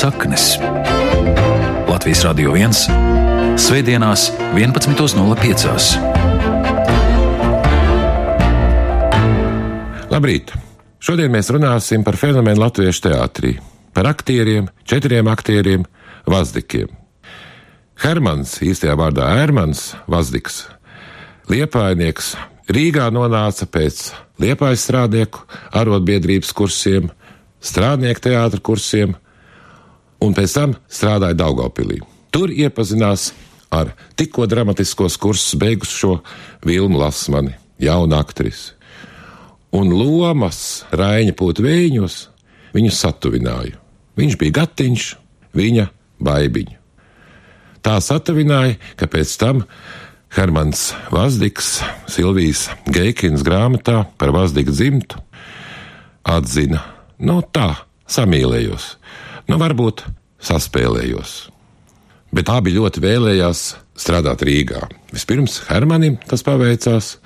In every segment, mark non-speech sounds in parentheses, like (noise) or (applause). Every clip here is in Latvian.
saknes. Latvijas Radio 1. Svētdienās, 11.05. Labrīt! Šodien mēs runāsim par fenomenu latviešu teātrī, par aktieriem, četriem aktieriem, vazdikiem. Hermans, īstajā vārdā Ērmans, Vazdiks, liepainieks, Rīgā nonāca pēc liepais strādnieku arotbiedrības kursiem, strādnieku teātra kursiem, un pēc tam strādāja Daugopilī. Tur iepazinās ar tikko dramatiskos kursus beigušo Vilmu Lasmani, jaunu aktrisi. Un lomas Raina Pūtvēņos viņu satuvināja. Viņš bija gatiņš, viņa baigiņa. Tā satuvināja, ka pēc tam Hermans Vazdiks, Silvijas Geikins grāmatā par Vazdiku dzimtu atzina, nu tā, samīlējos, nu varbūt saspēlējos. Bet abi ļoti vēlējās strādāt Rīgā. Vispirms Hermanim tas paveicās,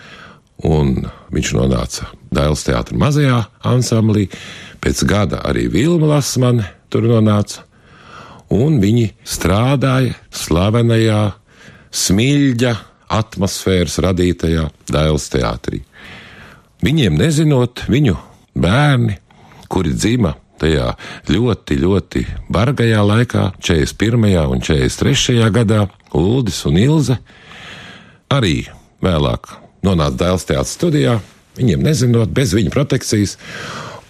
un viņš nonāca Dēls teātra mazajā ansamblī, pēc gada arī Vilma Lasmane tur nonāca, un viņi strādāja slavenajā Smilģa atmosfēras radītajā Dēls teātrī. Viņiem nezinot, viņu bērni, kuri dzima tajā ļoti, ļoti bargajā laikā, 41. un 43. gadā, Uldis un Ilze, arī vēlāk nonāca Dēls teātris studijā, viņiem nezinot, bez viņa protekcijas,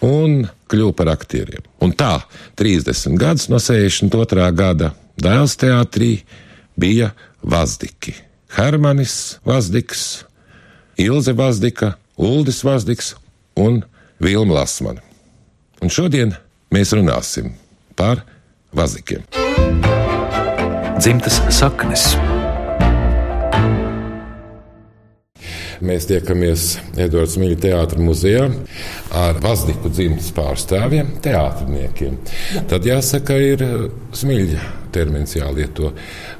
un kļuva par aktieriem. Un tā 30 gadus no 62. gada Dēls teātrī bija Vazdiki. Hermanis Vazdiks, Ilze Vazdika, Uldis Vazdiks un Vilma Lasmana. Un šodien mēs runāsim par Vazdikiem. Dzimtas saknes. Mēs tiekamies Edvards Mīļa teātris muzejā ar Vazdiku dzimtas pārstāvjiem, teātrniekiem. Tad jāsaka, ir Smilģa termins jālieto.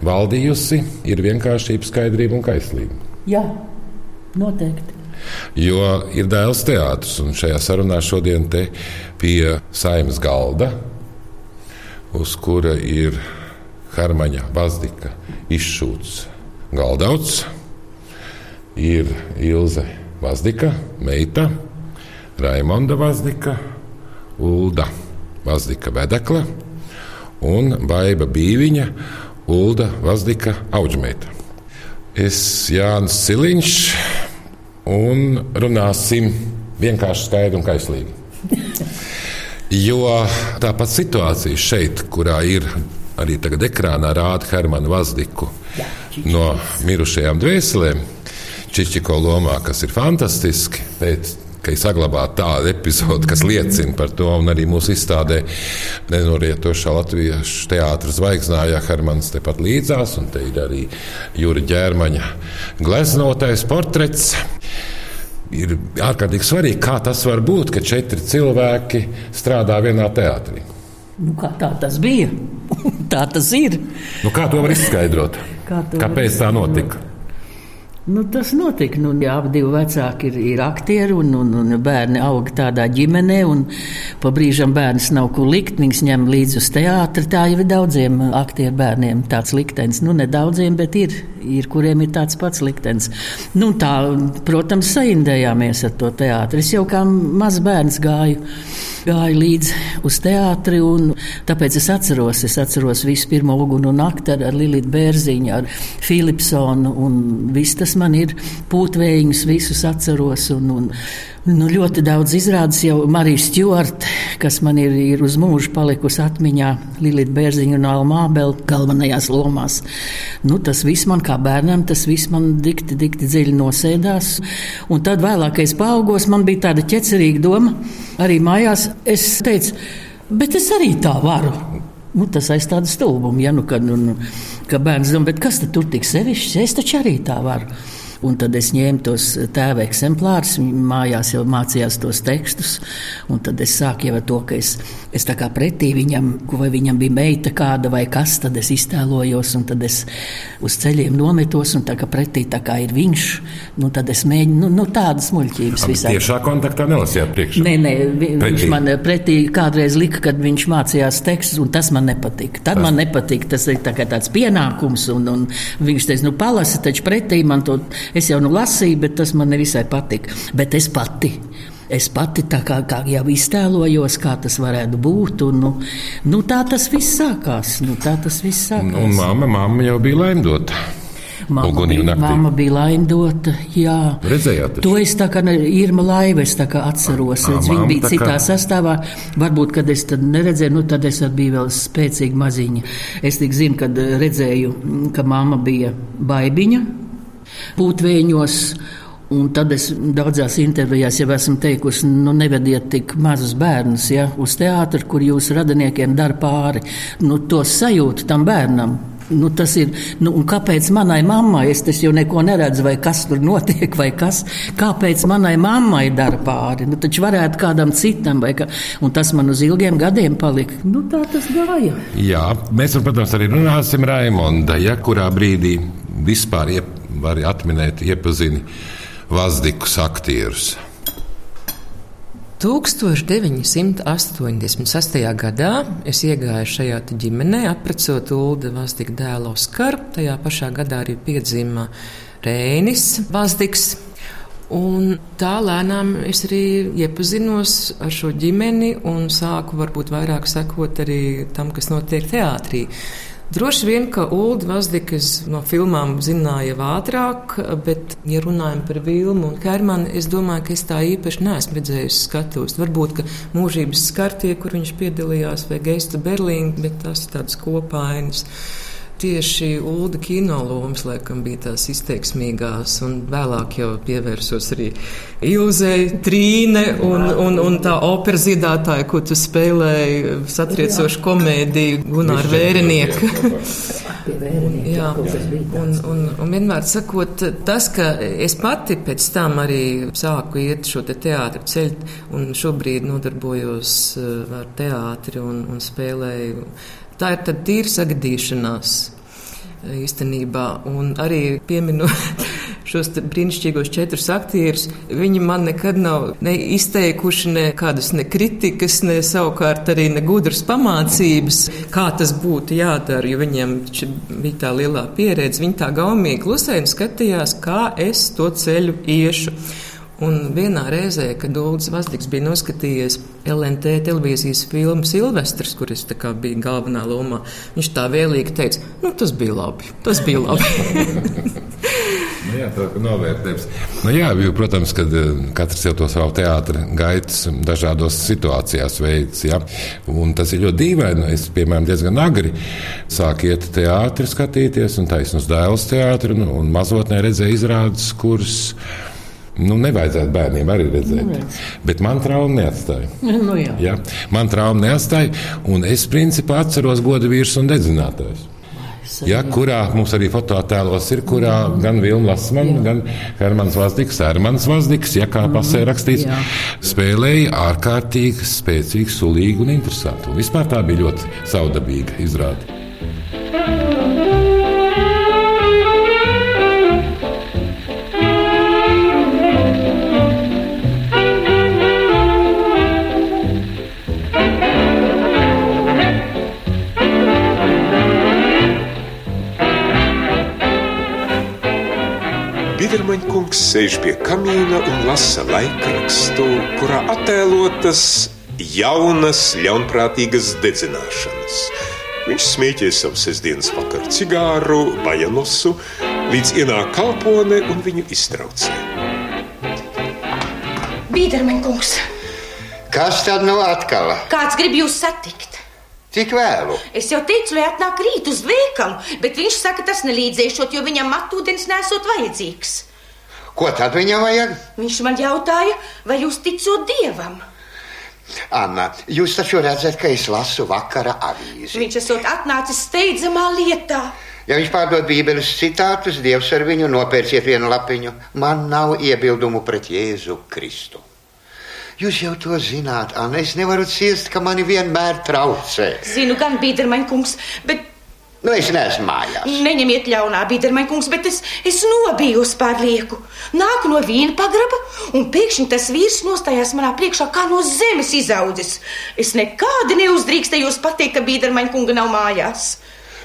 Valdījusi ir vienkāršība, skaidrība un kaislība. Jā, noteikti. Jo ir dēls teātris, un šajā sarunā šodien te pie saimnes galda, uz kura ir Hermaņa Vazdika izšūts galdauts, ir Ilze Vazdika, meita, Raimonda Vazdika, Ulda Vazdika vedekla un Baiva Bīviņa, Ulda Vazdika Audžmeita. Es Jānis Siliņš un runāsim vienkārši skaidri un kaislīgi. (laughs) Jo tāpat situācija šeit, kurā ir arī tagad ekrānā rāda Hermanu Vazdiku no mirušajām dvēselēm, Čičiko lomā, kas ir fantastiski, pēc ka ir saglabāta tāda epizode, kas liecina par to, un arī mūsu izstādē nenorietošā latviešu teātras zvaigznājā Hermans tepat līdzās, un te ir arī Jūra ģērmaņa gleznotais portrets. Ir ārkārtīgi svarīgi, kā tas var būt, ka četri cilvēki strādā vienā teātrī. Nu, kā tā tas bija? (laughs) tā tas ir. Nu, kā to var izskaidrot? Kā Kāpēc tā notika? Nu, tas notika. Nu, jā, abi vecāki ir, ir aktieri, un, un, un bērni aug tādā ģimenē. Pa brīžam bērns nav ko likt. Viņus ņem līdzi uz teātri. Tā jau ir daudziem aktieru bērniem tāds liktenis. Nu, ne daudziem, bet ir, ir kuriem ir tāds pats liktenis. Nu, tā, protams, saindējāmies ar to teātri. Es jau kā mazs bērns gāju gāju līdzi uz teātri. Tāpēc es atceros, es atceros visu pirmo uguni un nakti ar, Liliju Bērziņu, ar Philipsonu. Viss tas man ir pūtvējums, visus atceros. Un, un, Nu, ļoti daudz izrādes jau Marija Stjorta, kas man ir, ir uz mūžu palikusi atmiņā, Lilita Bērziņa un Alma Abela galvenajās lomās. Nu, tas viss man kā bērnam, tas viss man dikti, dikti dziļi nosēdās. Un tad vēlākais paaugos man bija tāda ķecerīga doma. Arī mājās es teicu, bet es arī tā varu. Nu, tas aiz tāda stulbuma, ja nu, kad, nu, nu, ka bērns domā, kas tur tik sevišķs, es taču arī tā varu. Un tad es ņēmu tos tēva eksemplārus, mājās jau mācījās tos tekstus. Tad es sāku jau ar to, ka es Es tā kā pretī viņam, vai viņam bija meita kāda vai kas, tad es iztēlojos, un tad es uz ceļiem nometos, un tā kā pretī tā kā ir viņš, nu tad es mēģinu, nu, nu tādas muļķības visā. Tiešā kontaktā nelasījāt priekšā? Nē, nē, vi, pretī. viņš man pretī kādreiz lika, kad viņš mācījās tekstus, un tas man nepatika. Tad tas. man nepatika, tas ir tā kā tāds pienākums, un, un viņš teica, nu palasi, taču pretī man to, es jau nu lasīju, bet tas man nevisai patika. Bet es pati. Es pati tā kā, kā jau iztēlojos, kā tas varētu būt. Un, nu, nu, tā tas viss sākās. Nu, tā tas viss sākās. Un mamma, mamma jau bija laimdota. Mamma bija, mamma bija laimdota. Jā, redzējāt. To es tā kā Irma Laiva, es tā kā atceros. À, viņa bija citā kā... sastāvā. Varbūt, kad es tad neredzēju, nu tad es biju vēl spēcīgi maziņa. Es tik zinu, kad redzēju, ka mamma bija baibiņa pūtvēņos. Un tad es daudzās intervijās jau esmu teikusi, nu, nevediet tik mazus bērnus ja, uz teātru, kur jūsu radiniekiem dara pāri. Nu, to sajūtu tam bērnam. Nu, tas ir, nu, kāpēc manai mammai, es jau neko neredzu, vai kas tur notiek, vai kas, kāpēc manai mammai dara pāri. Nu, taču varētu kādam citam, vai ka, un tas man uz ilgiem gadiem palika. Nu, tā tas gāja. Jā, mēs, protams, arī runāsim Raimonda, ja kurā brīdī vispār iep, var atminēt, iepazini Vazdikus aktierus. 1986. gadā es iegāju šajā ģimenē, apprecot Ulu Vazdiku dēlu Oskaru. Tajā pašā gadā arī piedzima Rēnis Vazdiks. Un tā lēnām es arī iepazinos ar šo ģimeni un sāku varbūt vairāk sekot arī tam, kas notiek teātrī. Droši vien, ka Ulu Vazdikas no filmām zināja jau ātrāk, bet, ja runājam par Vilmu un Hermanu, es domāju, ka es tā īpaši neesmu redzējusi skatos. Varbūt, ka mūžības skartie, kur viņš piedalījās, vai Geista Berlīna, bet tas ir tāds kopainas tieši Ulu kino lomas, laikam, bija tās izteiksmīgās, un vēlāk jau pievērsos arī Ilzei, Trīne un, un, un tā opera zīdātāja, ko tu spēlēji, satriecošu komēdiju Gunār Vērenieku. Jā, un, un, un vienmēr sakot, tas, ka es pati pēc tam arī sāku iet šo te teātru ceļu un šobrīd nodarbojos eh, ar teātri un, un spēlēju Tā ir tīra sagadīšanās e, īstenībā. Un arī pieminot (laughs) šos brīnišķīgos četrus aktierus, viņi man nekad nav ne izteikuši nekādas ne kritikas, ne savukārt arī ne gudras pamācības, kā tas būtu jādara, jo viņiem bija tā lielā pieredze. Viņi tā gaumīgi klusēni skatījās, kā es to ceļu iešu. Un vienā reizē, kad Dārns Vazdiks bija noskatījies LNT televīzijas filmu Silvestris, kuras bija galvenā lomā, viņš tā vēlīgi teica, nu, tas bija labi. Tas bija labi. (laughs) nu, jā, tā ir novērtējums. Nu, jā, jo, protams, ka eh, katrs jau to savu teātris gaitas dažādos situācijās veids. Ja? Un tas ir ļoti dīvaini. Es, piemēram, diezgan agri sāku iet teātris skatīties, un taisnu uz dēls teātri, un, un mazotnē redzēju izrādes, kuras Nu, nevajadzētu bērniem arī redzēt. Nu, Bet man trauma neatstāja. (laughs) Nu, jā. Ja? Man trauma neatstāja, un es principā atceros godu vīrus un dedzinātājus. Ja, kurā mums arī fotoattēlos ir, kurā jā. gan Vilna Lasmana, gan Hermans Vazdiks, Hermans Vazdiks, ja kā mhm. pasē rakstīts, jā. spēlēja ārkārtīgi spēcīgu, sulīgu un interesantu. Un vispār tā bija ļoti saudabīga izrāde. Bidermaņkungs sēž pie kamīna un lasa laikrakstu, kurā attēlotas jaunas, ļaunprātīgas dedzināšanas. Viņš smieties savu sestdienas vakaru cigāru, bajanosu, līdz ienāk kalpone un viņu iztraucē. Bidermaņkungs! Kas tad nu atkal? Kāds grib jūs satikt? Tik vēlu. Es jau teicu, lai atnāk rīt uz veikalu, bet viņš saka, tas nelīdzēšot, jo viņam matūdens nesot vajadzīgs. Ko tad viņam vajag? Viņš man jautāja, vai jūs ticot dievam. Anna, jūs taču redzat, ka es lasu vakara avīzi. Viņš esot atnācis steidzamā lietā. Ja viņš pārdod Bībeles citātus, Dievs ar viņu nopērciet vienu lapiņu. Man nav iebildumu pret Jēzu Kristu. Jūs jau to zināt, Anna. Es nevaru ciest, ka mani vienmēr traucē. Zinu, gan Bīdermaņa kungs, bet Nu, es neesmu mājās. neņemiet ļaunā, Bīdermaņa kungs, bet es, es nobiju uz pārlieku. Nāku no vīna pagraba, un pēkšņi tas vīrs nostājās manā priekšā kā no zemes izaudzis. Es nekādi neuzdrīkstējos pateikt, ka Bīdermaņa kunga nav mājās.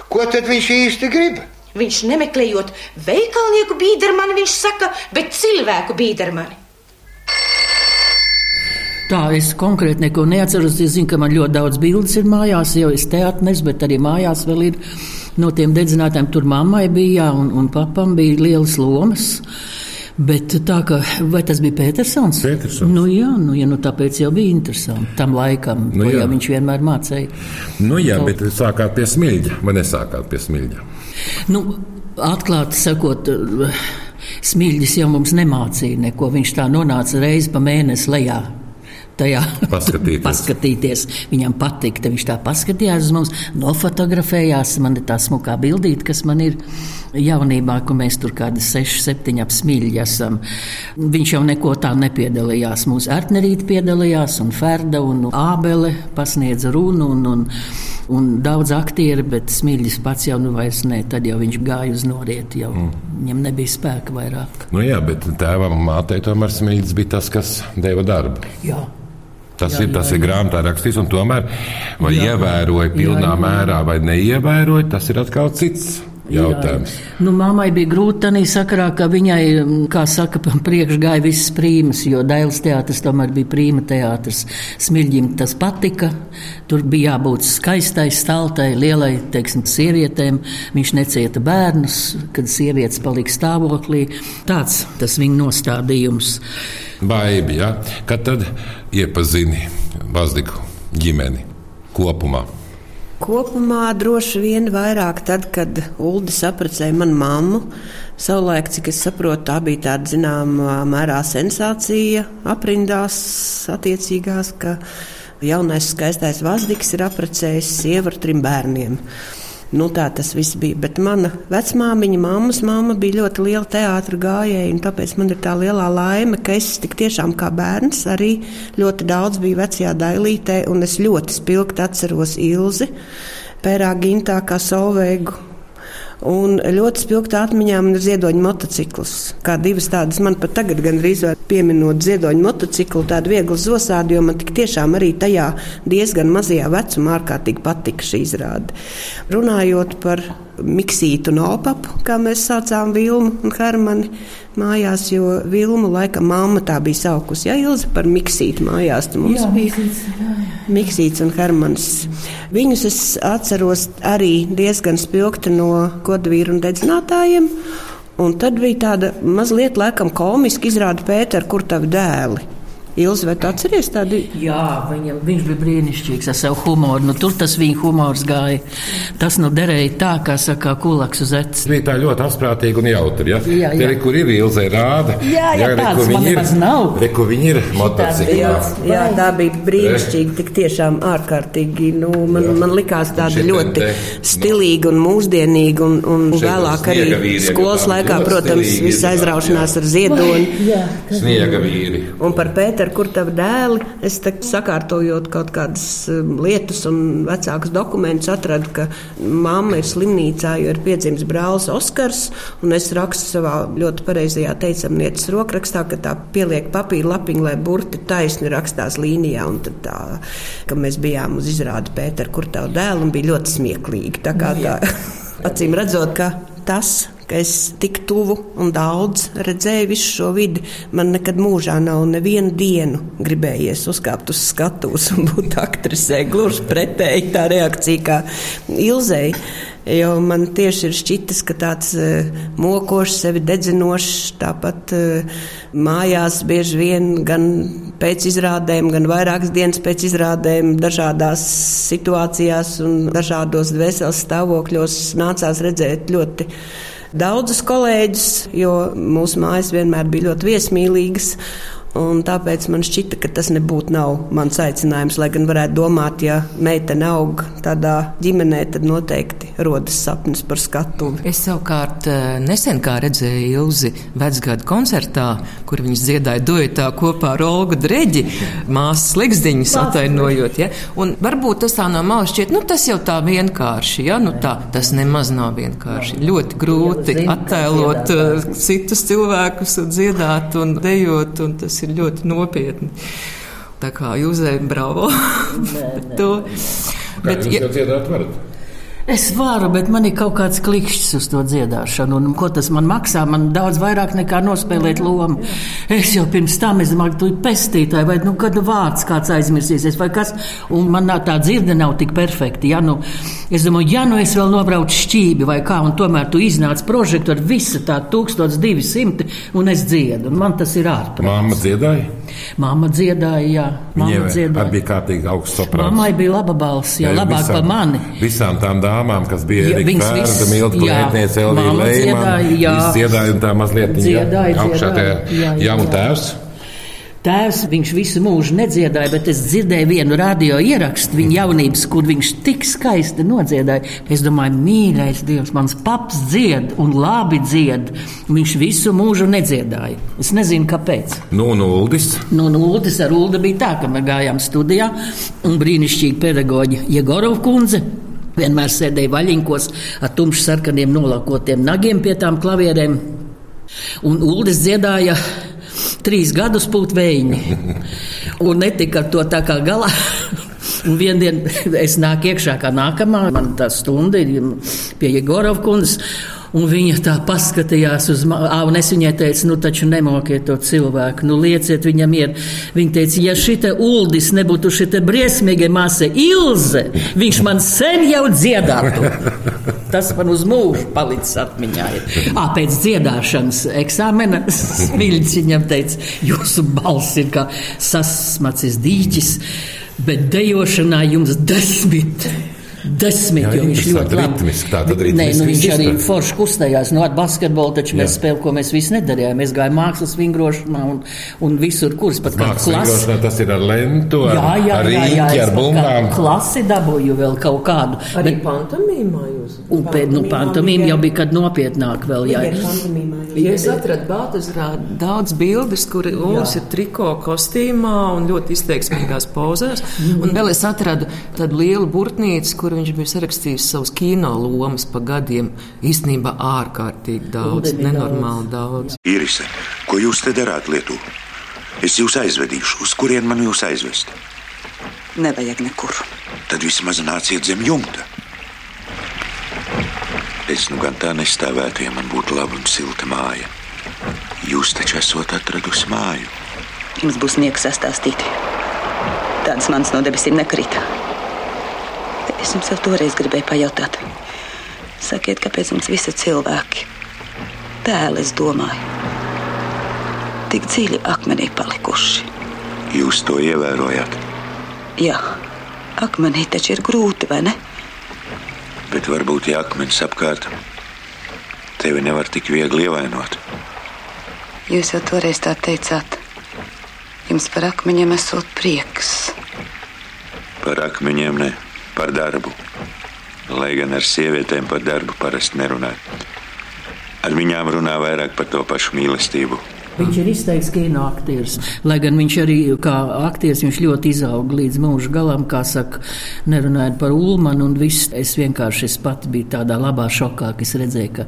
Ko tad viņš īsti grib? Viņš nemeklējot veikalnieku bīdermani, viņš saka, bet cilvēku bīdermani. Tā es konkrēti neko neatceros. Es zinu, ka man ļoti daudz bildes ir mājās, jau es teātris, bet arī mājās vēl ir no tiem dedzinātājiem. Tur mammai bija, jā, un, un papam bija lielas lomas. Bet tā kā, vai tas bija Petersons? Petersons. Nu, jā, nu, ja, nu, tāpēc jau bija interesanti tam laikam, Nu, jau viņš vienmēr mācīja. Nu, jā, Kaut- bet sākāt pie smilģa, vai nesākāt pie smilģa? Nu, atklāti sakot, Smilģis jau mums nemācīja neko. Viņš tā nonāca reizi pa mēnesi lejā. Tajā Paskatīties. (laughs) paskatīties. Viņam patika, ka viņš tā paskatījās uz mums, nofotografējās. Man ir tā smukā bildīte, kas man ir jaunībā, ka mēs tur kādi seši, septiņi ap smilģi esam. Viņš jau neko tā nepiedalījās. Mūsu Artnerīte piedalījās, un Ferda un Ābele pasniedza runu. Un, un, Un daudz aktieru, bet Smilģis pats jau nu vairs ne. Tad jau viņš gāja uz norieti. Jau. Mm. Viņam nebija spēka vairāk. Nu, jā, bet tēvam un mātei tomēr smilģis bija tas, kas deva darbu. Jā. Tas Jā, ir, tas jā, ir grāmatā rakstīts, un tomēr vai Jā. ievēroja pilnā Jā, jā. mērā vai neievēroja, tas ir atkal cits jautājums. Jā. Nu, mammai bija grūti tādā sakarā, ka viņai, mm, kā saka, pa priekš gāja visas prīmas, jo Dailas teātris tomēr bija prīma teātris. Smilģim tas patika. Tur bija jābūt skaistai, staltai, lielai, teiksim, sievietēm. Viņš necieta bērnus, kad sievietes palika stāvoklī. Tāds tas viņa nostādījums. Baibi, ja? kad tad iepazini Vazdiku ģimeni kopumā. Kopumā droši vien vairāk tad, kad Uldi saprecēja manu mammu. Savulaik, cik es saprotu, tā bija tāda zināmā mērā sensācija aprindās attiecīgās, ka jaunais skaistais Vazdiks ir apprecējis sievu ar trim bērniem. Nu, tā tas viss bija. Bet mana vecmāmiņa, mammas mamma bija ļoti liela teātris gājēja. Tāpēc man ir tā lielā laime, ka es tiešām kā bērns arī ļoti daudz biju vecajā dailītē. un Es ļoti spilgti atceros Ilzi, Pērā Gintā, kā Solveigu. Un ļoti spilgta atmiņā man ir ziedoņa motocikls. Kā divas tādas, man pat tagad gandrīz vai pieminot ziedoņa motociklu, tādu vieglu zosādi, jo man tik tiešām arī tajā diezgan mazajā vecumā ārkārtīgi patika šī izrāde. Runājot par miksītu un opapu, kā mēs saucām Vilmu un Hermani mājās, jo Vilmu laika mamma tā bija saukusi, ja Ilze par miksītu mājās, tad mums Jā, bija Miksīts un Hermans. Viņus es atceros arī diezgan spilgti no kodavīru un dedzinātājiem. Un tad bija tāda mazliet laikam komiska izrāda Pētera, kur tavi dēli. Tu atceries tādu? Jā, viņam, viņš bija brīnišķīgs ar savu humoru. Nu, tur tas viņa humors gāja. Tas nu derēja tā, kā saka, kulaks uz etes. Bija tā ļoti asprātīgi un jautri. Ja? Jā, jā. Te, re, kur ir ilze rāda? Jā, jā, re, tādas kur man viņi ir. nemaz nav. Re, kur viņi ir motociklā. Jā, tā bija brīnišķīga, tik tiešām ārkārtīgi. Nu, man, Jā. man likās tāda ļoti te, stilīga un mūsdienīga. Un, un vēlāk arī vīriem skolas laikā, protams, viss aizraušanās jā. ar ziedoni. Jā, Sniega vīri. Un par Pēteru, kur tavi dēli, es te sakārtojot kaut kādas um, lietas un vecākus dokumentus, atradu, ka mamma ir slimnīcā, jo ir piedzimis brālis Oskars. Un es rakstu savā ļoti pareizajā teicamnieces rokrakstā, ka tā pieliek papīra lapiņu, lai burti taisni rakstās līnijā. Tā, mēs bijām uz izrādi Pēteru, kur tavu dēlu, un bija ļoti smieklīgi. Tā kā tā, (laughs) acīm redzot, ka tas ka es tik tuvu un daudz redzēju visu šo vidi. Man nekad mūžā nav nevienu dienu gribējies uzkāpt uz skatuves un būt aktrisē. Gluži pretēji tā reakcija kā Ilzei. Jo man tieši ir šķitis, ka tāds uh, mokošs, sevi dedzinošs, tāpat uh, mājās bieži vien gan pēc izrādēm, gan vairākas dienas pēc izrādēm, dažādās situācijās un dažādos dvēseles stāvokļos nācās redzēt ļoti Daudzus kolēģus, jo mūsu mājas vienmēr bija ļoti viesmīlīgas. Un tāpēc man šķita, ka tas nebūtu nav mans aicinājums. Lai gan varētu domāt, ja meitene aug tādā ģimenē, tad noteikti rodas sapnis par skatuvi. Es savukārt eh, nesen kā redzēju Ilzi vecgadu koncertā, kur viņas dziedāja duetā kopā ar Olgu Dreģi, māsas Ligzdiņas atainojot. Ja? Un varbūt tas tā no malas šķiet, nu tas jau tā vienkārši, ja? nu tā, tas nemaz nav vienkārši. Ļoti grūti attēlot uh, citus cilvēkus un dziedāt un dejot. Un tas ir ļoti nopietni. Tā kā Jūzē, bravo! Nē, nē. (laughs) to. Bet, ja, jūs jau dziedāt varat? Es varu, bet man ir kaut kāds klikšķis uz to dziedāšanu. Un, ko tas man maksā? Man daudz vairāk nekā nospēlēt lomu. Es jau pirms tam, es domāju, tu esi pestītāji, vai nu, kad vārds kāds aizmirsīsies, vai kas. Un man tā dzirde nav tik perfekta. Ja, nu, es domāju, ja nu es vēl nobraucu šķībi vai kā, un tomēr tu iznāc projektu ar visu tā 1200, un es dziedu. Un man tas ir ārprāts. Māma dziedāja? Māma dziedāja, jā. Māma dziedāja. bija kārtīgi augsts soprāns. Mammai bija laba balss, jā, labāk par mani. Visām tām dāmām dāmām, kas bija Erika Fērda, Milta Klētniece, Elvija Leimana. Dziedāja un tā mazliet dziedāja, augšā tajā jāmu tēvs. Tēvs viņš visu mūžu nedziedāja, bet es dzirdēju vienu radio ierakstu viņa jaunības, kur viņš tik skaisti nodziedāja. Es domāju, mīļais Dievs, mans paps dzied un labi dzied. Viņš visu mūžu nedziedāja. Es nezinu, kāpēc. Nu, un Uldis? Nu, un Uldis ar Uldi bija tā, ka mēs gājām studijā un brīnišķīgi pedagoģi Jegorov kundze vienmēr sēdēja vaļiņkos ar tumšs sarkaniem nolakotiem nagiem pie tām klavierēm. Un Uldis dziedāja trīs gadus pūt vējiņi. Un netika ar to tā kā galā. Un vienā dienā es nāku iekšā kā nākamā, man tā stunda ir pie Jegorova kundzes. Un viņa tā paskatījās uz mani, un es viņai teicu, nu taču nemokiet to cilvēku, nu lieciet viņam mieru. Viņa teica, ja šita uldis nebūtu šita briesmīga māsa Ilze, viņš man sen jau dziedātu. (laughs) Tas man uz mūžu palicis atmiņā. À, pēc dziedāšanas eksāmena (laughs) Smilģis viņam teica, jūsu balss ir kā sasmacis dīķis, bet dejošanā jums desmit. Desmit, jā, jo viņš ļoti labi strādāja. Nē, nu, viņš arī forši kustējās. Nu, ar basketbolu taču jā. mēs spēlējām, ko mēs visi nedarījām. Mēs gājām mākslas vingrošanā un, un visur, kuras pat kādā klasē. Tas ir ar lentu, ar, jā, jā, ar rīņķi, jā, jā, ar bumbām. Klasi dabūju vēl kaut kādu. Arī Bet, pantomīmā jūs? Un pēc nu, pantomīma jau bija kad nopietnāk vēl. Jā. Ja es atradu Bātazrā daudz bildes, kur Ulis ir triko kostīmā un ļoti izteiksmīgās pozās. Mm. Un vēl es atradu tādu lielu burtnīcu, kur viņš bija sarakstījis savus kino lomas pa gadiem. Īstenībā ārkārtīgi daudz, nenormāli daudz. Irise, ko jūs te darāt Lietuvā? Es jūs aizvedīšu. Uz kurien man jūs aizvest? Nevajag nekur. Tad vismaz nāciet zem jumta. Es nu gan tā nestāvētu, ja man būtu laba un silta māja. Jūs taču esat atradusi māju. Jums būs nieks sastāstīt. Tāds mans no debesīm nekrīt. Es jums jau toreiz gribēju pajautāt. Sakiet, kāpēc mums visi cilvēki tēli, es domāju, tik dziļi akmenī palikuši? Jūs to ievērojat? Jā, akmenī taču ir grūti, vai ne? Bet varbūt, ja akmens apkārt, tevi nevar tik viegli ievainot. Jūs jau toreiz tā teicāt. Jums par akmeņiem esot prieks. Par akmeņiem ne par darbu. Lai gan ar sievietēm par darbu parasti nerunā. Ar viņām runā vairāk par to pašu mīlestību. Viņš ir izteikts kino aktieris. Lai gan viņš arī kā aktieris viņš ļoti izauga līdz mūža galam, kā saka, nerunājot par Ulmanu un viss. Es vienkārši es pati biju tādā labā šokā, ka es redzēju, ka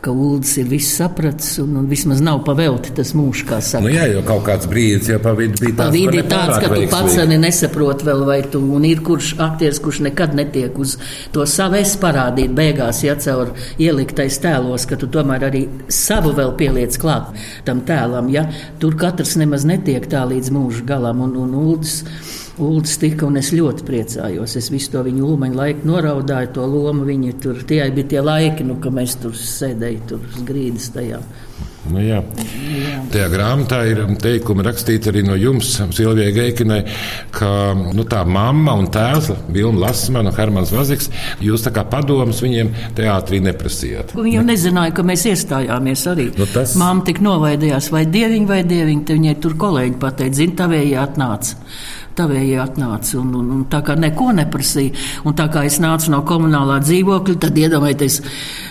ka Ulas ir viss sapratis un, un vismaz nav pavelti tas mūžs, kā saka. Nu jā, jo kaut kāds brīdis jau pa vidu bija tāds, pa ir tāds ka tu pats arī nesaproti vēl, vai tu, un ir kurš aktieris, kurš nekad netiek uz to savu es parādīt beigās, ja caur ieliktais tēlos, ka tu tomēr arī savu vēl pieliec klāt tam tēlam, ja tur katrs nemaz netiek tā līdz mūža galam, un, un Ulas Ulds tika, un es ļoti priecājos. Es visu to viņu ulmaņu laiku noraudāju, to lomu viņa tur. Tie bija tie laiki, nu, kad mēs tur sēdējām, tur grīdas tajā. Nu, jā. Tajā grāmatā ir teikumi rakstīti arī no jums, Silvijai Geikinai, ka nu, tā mamma un tēvs, Vilna Lasmana un Hermans Vaziks, jūs tā kā padomus viņiem teātrī neprasījāt. Viņi jau nezināja, ka mēs iestājāmies arī. Nu, tas- Māma tik novaidījās, vai dieviņi, vai dieviņi, te viņai tur kolēģi pateica, zina, tavēji atnāca. Tavēji atnāca un, un, un tā kā neko neprasīja. Un tā kā es nācu no komunālā dzīvokļa, tad iedomājieties,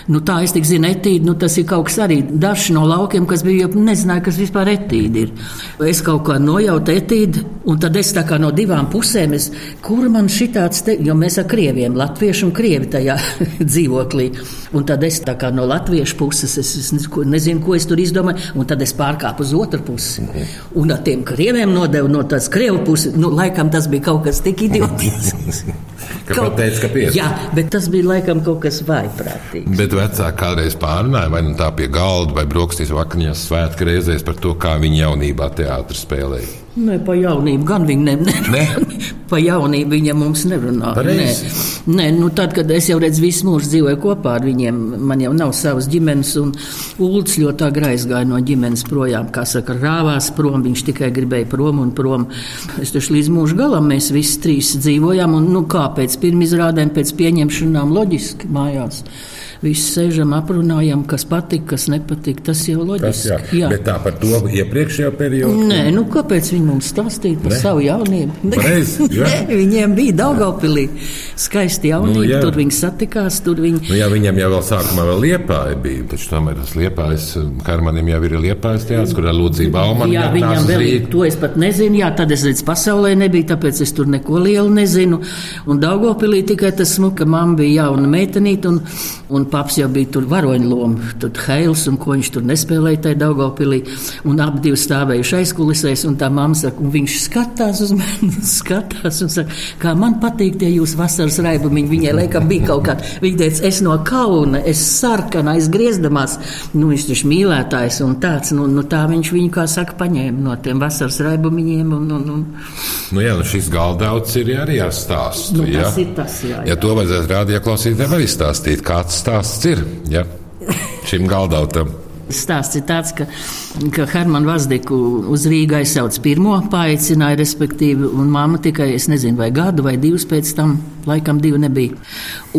nu tā es tik zinu, etīdi, nu tas ir kaut kas arī dažs no laukiem, kas bija, jau nezināja, kas vispār etīdi ir. Es kaut kā nojautu etīdi, un tad es tā kā no divām pusēm, es, kur man šitāds te, jo mēs ar krieviem, latviešu un krievi tajā (laughs) dzīvoklī. Un tad es tā kā no latviešu puses, es, es nezinu, ko- es tur izdomāju, un tad es pārkāpu uz otru pusi. Un ar tiem krieviem nodevu no tās krievu puses, nu, laikam tas bija kaut kas tik (laughs) idiotisks. (laughs) Ka pateica, ka pieci. Jā, bet tas bija laikam kaut kas vaiprātīgs. Bet vecāki kādreiz pārunāja, vai nu tā pie galda, vai brokastīs vakariņās svētku reizēs par to, kā viņi jaunībā teātrī spēlēja. Nē, pa jaunību gan viņi ne, ne, Ne? (laughs) pa jaunību viņa mums nerunāja. Nē. Nē, nu tad, kad es jau redzu, visu mūžu dzīvoju kopā ar viņiem, man jau nav savas ģimenes, un Ulds ļoti agri aizgāja no ģimenes projām, kā saka, rāvās prom, viņš tikai gribēja prom un prom. Es taču līdz mūža galam mēs visi trīs dzīvojām, un nu kā pēc pirmizrādēm, pēc pieņemšanām loģiski mājās. Visi sēžam, aprunājam, kas patika, kas nepatika. Tas jau Tas, loģiski. jā. Bet tā par to iepriekšējā periodā. Nē, nu kāpēc viņi mums stāstīja par Ne? savu jaunību? (laughs) Pareizi, jā. Nē, viņiem bija Daugopilī skaisti jaunība, Nu, jā. nu, tur viņi satikās, tur viņi. Nu, jā, viņam jau vēl sākumā vēl liepāja bija, taču tomēr tas liepājas, Karmanim jau ir liepājas teātris, kurā Lūdzība Baumana Jā, viņam vēl ir, to es pat nezinu, jā, tad es redzu, pasaulē nebija, tāpēc es tur neko lielu nezinu. Un Daugopilī tikai tas smuka, mamma bija jauna meitenīte, un, un paps jau bija tur varoņloma, tad Heils, un ko viņš tur nespēlēja tajā Daugopilī, un abi divi stāvējuši aizkulisēs, un tā mamma saka, un viņš skatās uz mani, (laughs) skatās, un saka, kā man patīk tie jūs vasaras raibumiņi, viņai laikam bija kaut kā, viņa teica, es no kauna, es sarkana, aizgriezdamās, nu viņš taču mīlētājs un tāds, nu, nu tā viņš viņu, kā saka, paņēma no tiem vasaras raibumiņiem, un, un, un Nu, jā, nu šis galdauts ir arī jāstāsta. Nu, jā. tas ir tas, jā, jā. Ja to vajadzētu rādīt, klausītājiem arī stāstīt, kāds stāsts ir jā, šim galdautam. Stāsts ir tāds, ka, ka Hermanu Vazdiku uz Rīgā aizsauc pirmo, paaicināja, respektīvi, un mamma tikai, es nezinu, vai gadu vai divus pēc tam, laikam divi nebija.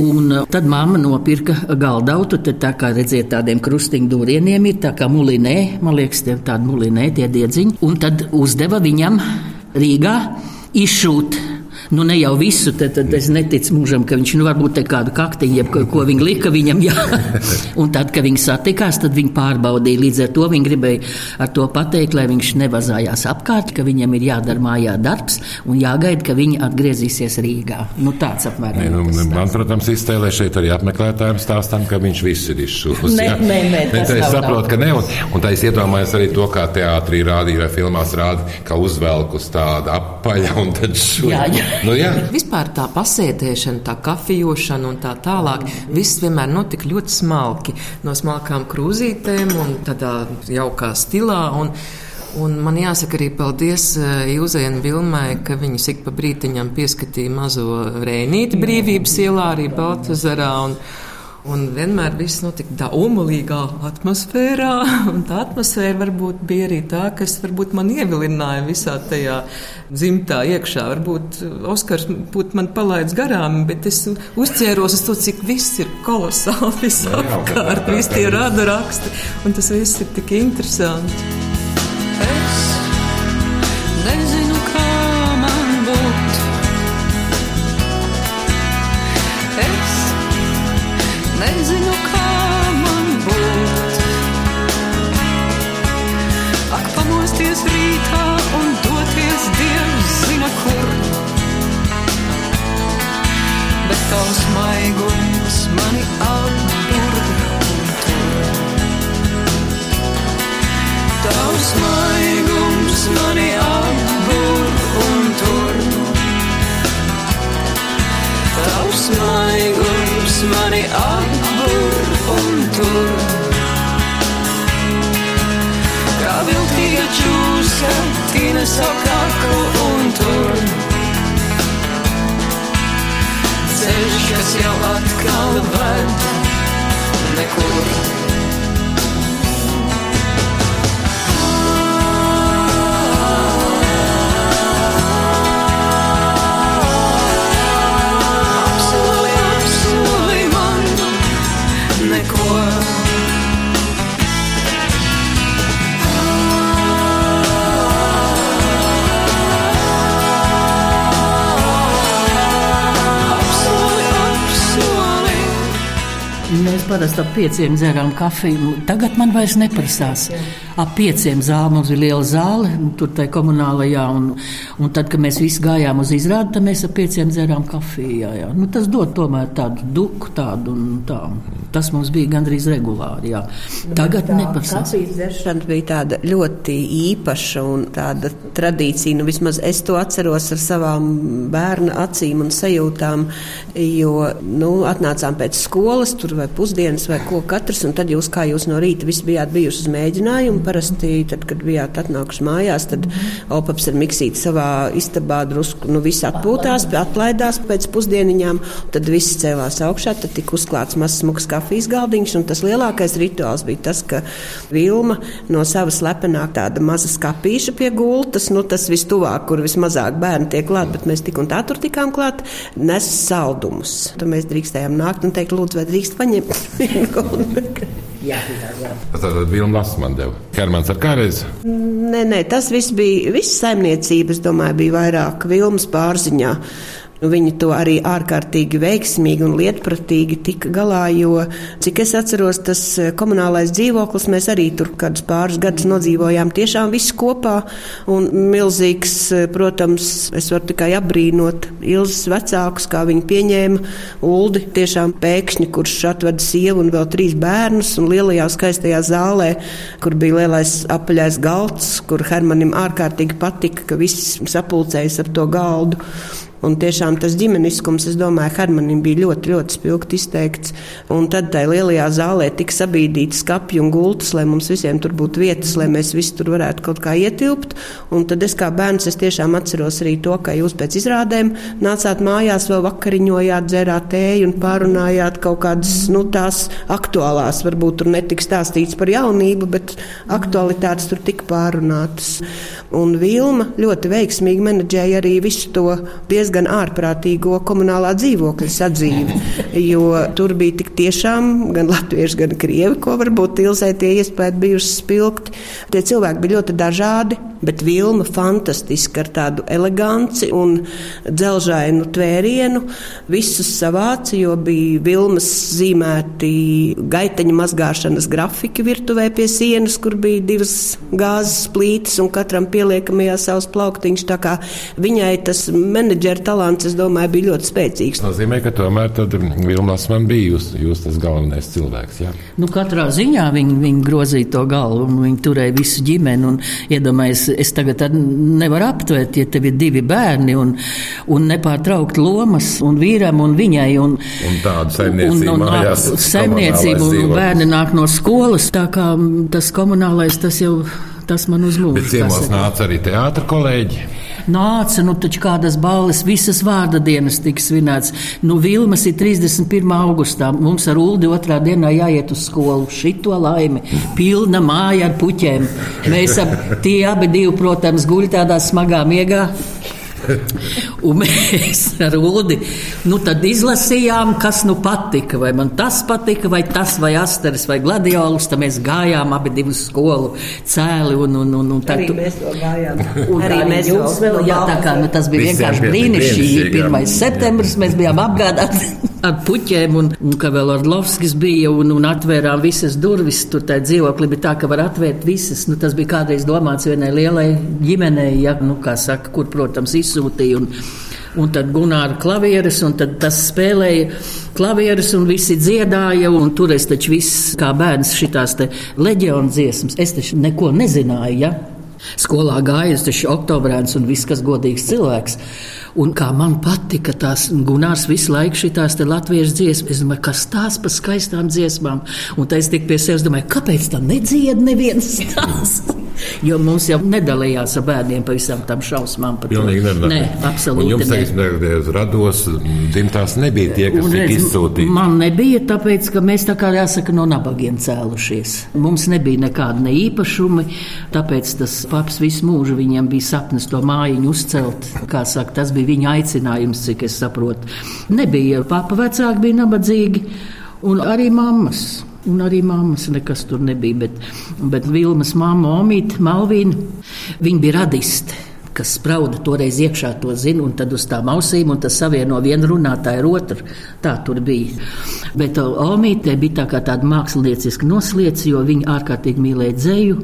Un uh, tad mamma nopirka galdautu, tad tā kā redziet, tādiem krustiņu dūrieniem ir tā kā mulinē, man liekas, tie tādi mulinē, tie diedziņi, un tad uzdeva viņam Rīgā izšūt. Nu, ne jau visu, tad, tad es neticu mūžam, ka viņš nu, varbūt te kādu kaktiņu, jeb ko, viņi lika viņam. Jā. (laughs) Un tad, kad viņi satikās, tad viņi pārbaudīja. Līdz ar to viņi gribēja ar to pateikt, lai viņš nevazājās apkārt, ka viņam ir jādara mājā darbs un jāgaida, ka viņi atgriezīsies Rīgā. Nu, tāds apmēram. Nē, nu, tas stāsts. man, protams, iztēlē šeit arī apmeklētājiem stāstām, ka viņš viss ir izšūs. Nē, nē, nē, tas es saprotu, ka ne. Un, un tā es iedomājos arī to, kā teātrī rādīja vai filmās rāda, ka uzvelk uz tāda apaļa un tad šūs. Nu, jā. Vispār tā pasēdēšana, tā kafijāšana un tā tālāk, viss vienmēr notika ļoti smalki. No smalkām krūzītēm un tādā jaukā stilā. Un, Un man jāsaka arī paldies eh, Jūzai un Vilmai, ka viņas ik pa brītiņam pieskatīja mazo rēnīti brīvības ielā, arī Baltazarā. Un, un vienmēr viss notika tā umulīgā atmosfērā. (laughs) Un tā atmosfēra varbūt bija arī tā, kas varbūt man ievilināja visā tajā dzimtā iekšā. Varbūt Oskars būtu man palaidis garām, bet es uzķēros uz to, cik viss ir kolosāli visapkārt, visi tie rada raksti. Un tas viss ir tik interesanti. Parasti ap pieciem dzērām kafiju. Tagad man vairs neprasās. Ap pieciem zāle mums ir liela zāle, tur tā komunālajā. Un, un tad, kad mēs visi gājām uz izrādi, tad mēs ap pieciem dzērām kafiju. Jā, jā. Nu, tas dod tomēr tādu duku, tādu un tā. Tas mums bija gandrīz regulāri. Jā. Tagad neprasās. Kafijas dzeršana bija tāda ļoti īpaša un tāda tradīcija. Nu, vismaz es to atceros ar savām bērnu acīm un sajūtām, jo nu, atnācām pēc skolas, tur vai pusdienas vai ko katrs, un tad jūs, kā jūs no rīta visi bijāt bijuši uz mēģinājumu, parasti, tad, kad bijāt atnākuši mājās, tad Opaps ar Miksīti savā istabā drusku, nu, visi atpūtās, atlaidās pēc pusdieniņām, tad visi cēlās augšā, tad tika uzklāts mazs smuks kafijas galdiņš, un tas lielākais rituāls bija tas, ka Vilma no savas lepenāk tāda maza skapīša pie gultas, nu, tas vistuvāk, kur vismazāk bērni tiek klāt, bet mēs tik un tā tur tikām klāt, nes saldumus. Tad mēs drīkstējām nākt un teikt, lūdzu, vai drīkst paņemt goldu. (laughs) Jā, jā, jā. Tad Vilma Lasman deva. Hermans ar kādreiz? Nē, nē, tas viss bija, viss saimniecības, domāju, bija vairāk Vilmas pārziņā. Viņi to arī ārkārtīgi veiksmīgi un lietpratīgi tika galā, jo, cik es atceros, tas eh, komunālais dzīvoklis mēs arī tur kādus pāris gadus nodzīvojām tiešām visi kopā. Un milzīgs, eh, protams, es varu tikai apbrīnot Ilzas vecākus, kā viņi pieņēma Uldi tiešām pēkšņi, kurš atveda sievu un vēl trīs bērnus un lielajā skaistajā zālē, kur bija lielais apaļais galds, kur Hermanim ārkārtīgi patika, ka viss sapulcējas ap to galdu. Un tiešām tas ģimeniskums, es domāju, Hermanim bija ļoti, ļoti spilgti izteikts. Un tad tajā lielajā zālē tika sabīdīti skati un gultas, lai mums visiem tur būtu vietas, lai mēs visi tur varētu kaut kā ietilpt. Un tad es kā bērns, es tiešām atceros arī to, ka jūs pēc izrādēm nācāt mājās, vēl vakariņojāt, dzērāt tēju un pārunājāt kaut kādas, nu, tās aktuālās, varbūt tur netika stāstīts par jaunību, bet aktualitātes tur tika pārunātas. Un Vilma ļoti veiksmīgi menedžēja arī visu to diezgan ārprātīgo komunālā dzīvokļa sadzīvi. Jo tur bija tik tiešām gan latvieši, gan krievi, ko varbūt ilzē tie iespēja bijuši spilgti. Tie cilvēki bija ļoti dažādi. Bet Vilma fantastiski ar tādu eleganci un dzelžainu tvērienu visus savāca, jo bija Vilmas zīmēti gaiteņa mazgāšanas grafiki virtuvē pie sienas, kur bija divas gāzes plītes un katram pieliekamajā savs plauktiņš. Tā kā viņai tas menedžera talants, es domāju, bija ļoti spēcīgs. Tas nozīmē, ka tomēr Vilma Lasman bija jūs, jūs tas galvenais cilvēks. Jā? Nu, katrā ziņā viņi, viņi grozīja to galvu un viņi turēja visu ģimeni un iedomājās es tagad nevaru aptvert, ja tev ir divi bērni un, un nepārtraukt lomas un vīram un viņai. Un, un tādu saimniecību un, un, mājās. Saimniecību un bērni nāk no skolas, tā kā tas komunālais tas jau. Tas man uzlūdza. Bet ciemos nāca arī teātra kolēģi nāca, nu taču kādas balles, visas vārda dienas tika svinēts. Nu, Vilmas ir 31. augustā, mums ar Uldi otrā dienā jāiet uz skolu. Šito laimi, pilna māja ar puķiem. Mēs ap, tie abi divi, protams, guļ tādā smagā miegā. Un mēs ar Ulu nu, izlasījām, kas nu patika. Vai man tas patika, vai tas, vai asteris, vai gladiolis. Tad mēs gājām abi divu skolu cēli. Un, un, un, un tad, arī mēs to gājām. Un arī mēs vēl, vēl, jā, tā kā nu, tas bija vienkārši brīnišķīgi. 1. septembris mēs bijām apgādāti ar puķiem, un, un ka vēl Orlovskis bija un, un atvērām visas durvis. Tur tā dzīvokli bija tā, ka var atvērt visas. Nu, tas bija kādreiz domāts vienai lielai ģimenei, ja, nu, kā saka, kur, protams, izsūtīja. Un, Un tad Gunāra klavieres, un tas spēlēja klavieres, un visi dziedāja. Un tur es taču viss, kā bērns, šitās leģiona dziesmas, es taču neko nezināju. Ja? Skolā gāja, es taču oktobrēns un viss, kas godīgs cilvēks. Un kā man patika tās Gunārs visu laiku šitās latviešu dziesmas, es domāju, kas tās pa skaistām dziesmām. Un tā es tik pie sevis domāju, kāpēc tā nedzied neviens tās? (laughs) Jo mums jau nedalījās ar bērniem pa visām tām šausmām. Pilnīgi nedalījās. Nē, absolūti. Un jums, teiksim, rados dzimtās nebija tie, kas tika izsūtīti. Man nebija, tāpēc, ka mēs tā kā jāsaka no nabagiem cēlušies. Mums nebija nekāda ne īpašumi, tāpēc tas paps visu mūžu viņam bija sapnis to mājiņu uzcelt. Kā saka, tas bija viņa aicinājums, cik es saprotu. Nebija papa vecāki, bija nabadzīgi, un arī mammas. Un arī mammas nekas tur nebija. Bet, bet Vilmas mamma, Omīte, Malvīna, viņa bija radiste kas sprauda toreiz iekšā, to zina, un tad uz tām ausīm, un tas savieno vienu runātāju ar otru. Tā tur bija. Bet Omīte bija tā kā tāda mākslinieciska noslēdz, jo viņa ārkārtīgi mīlēja dzēju.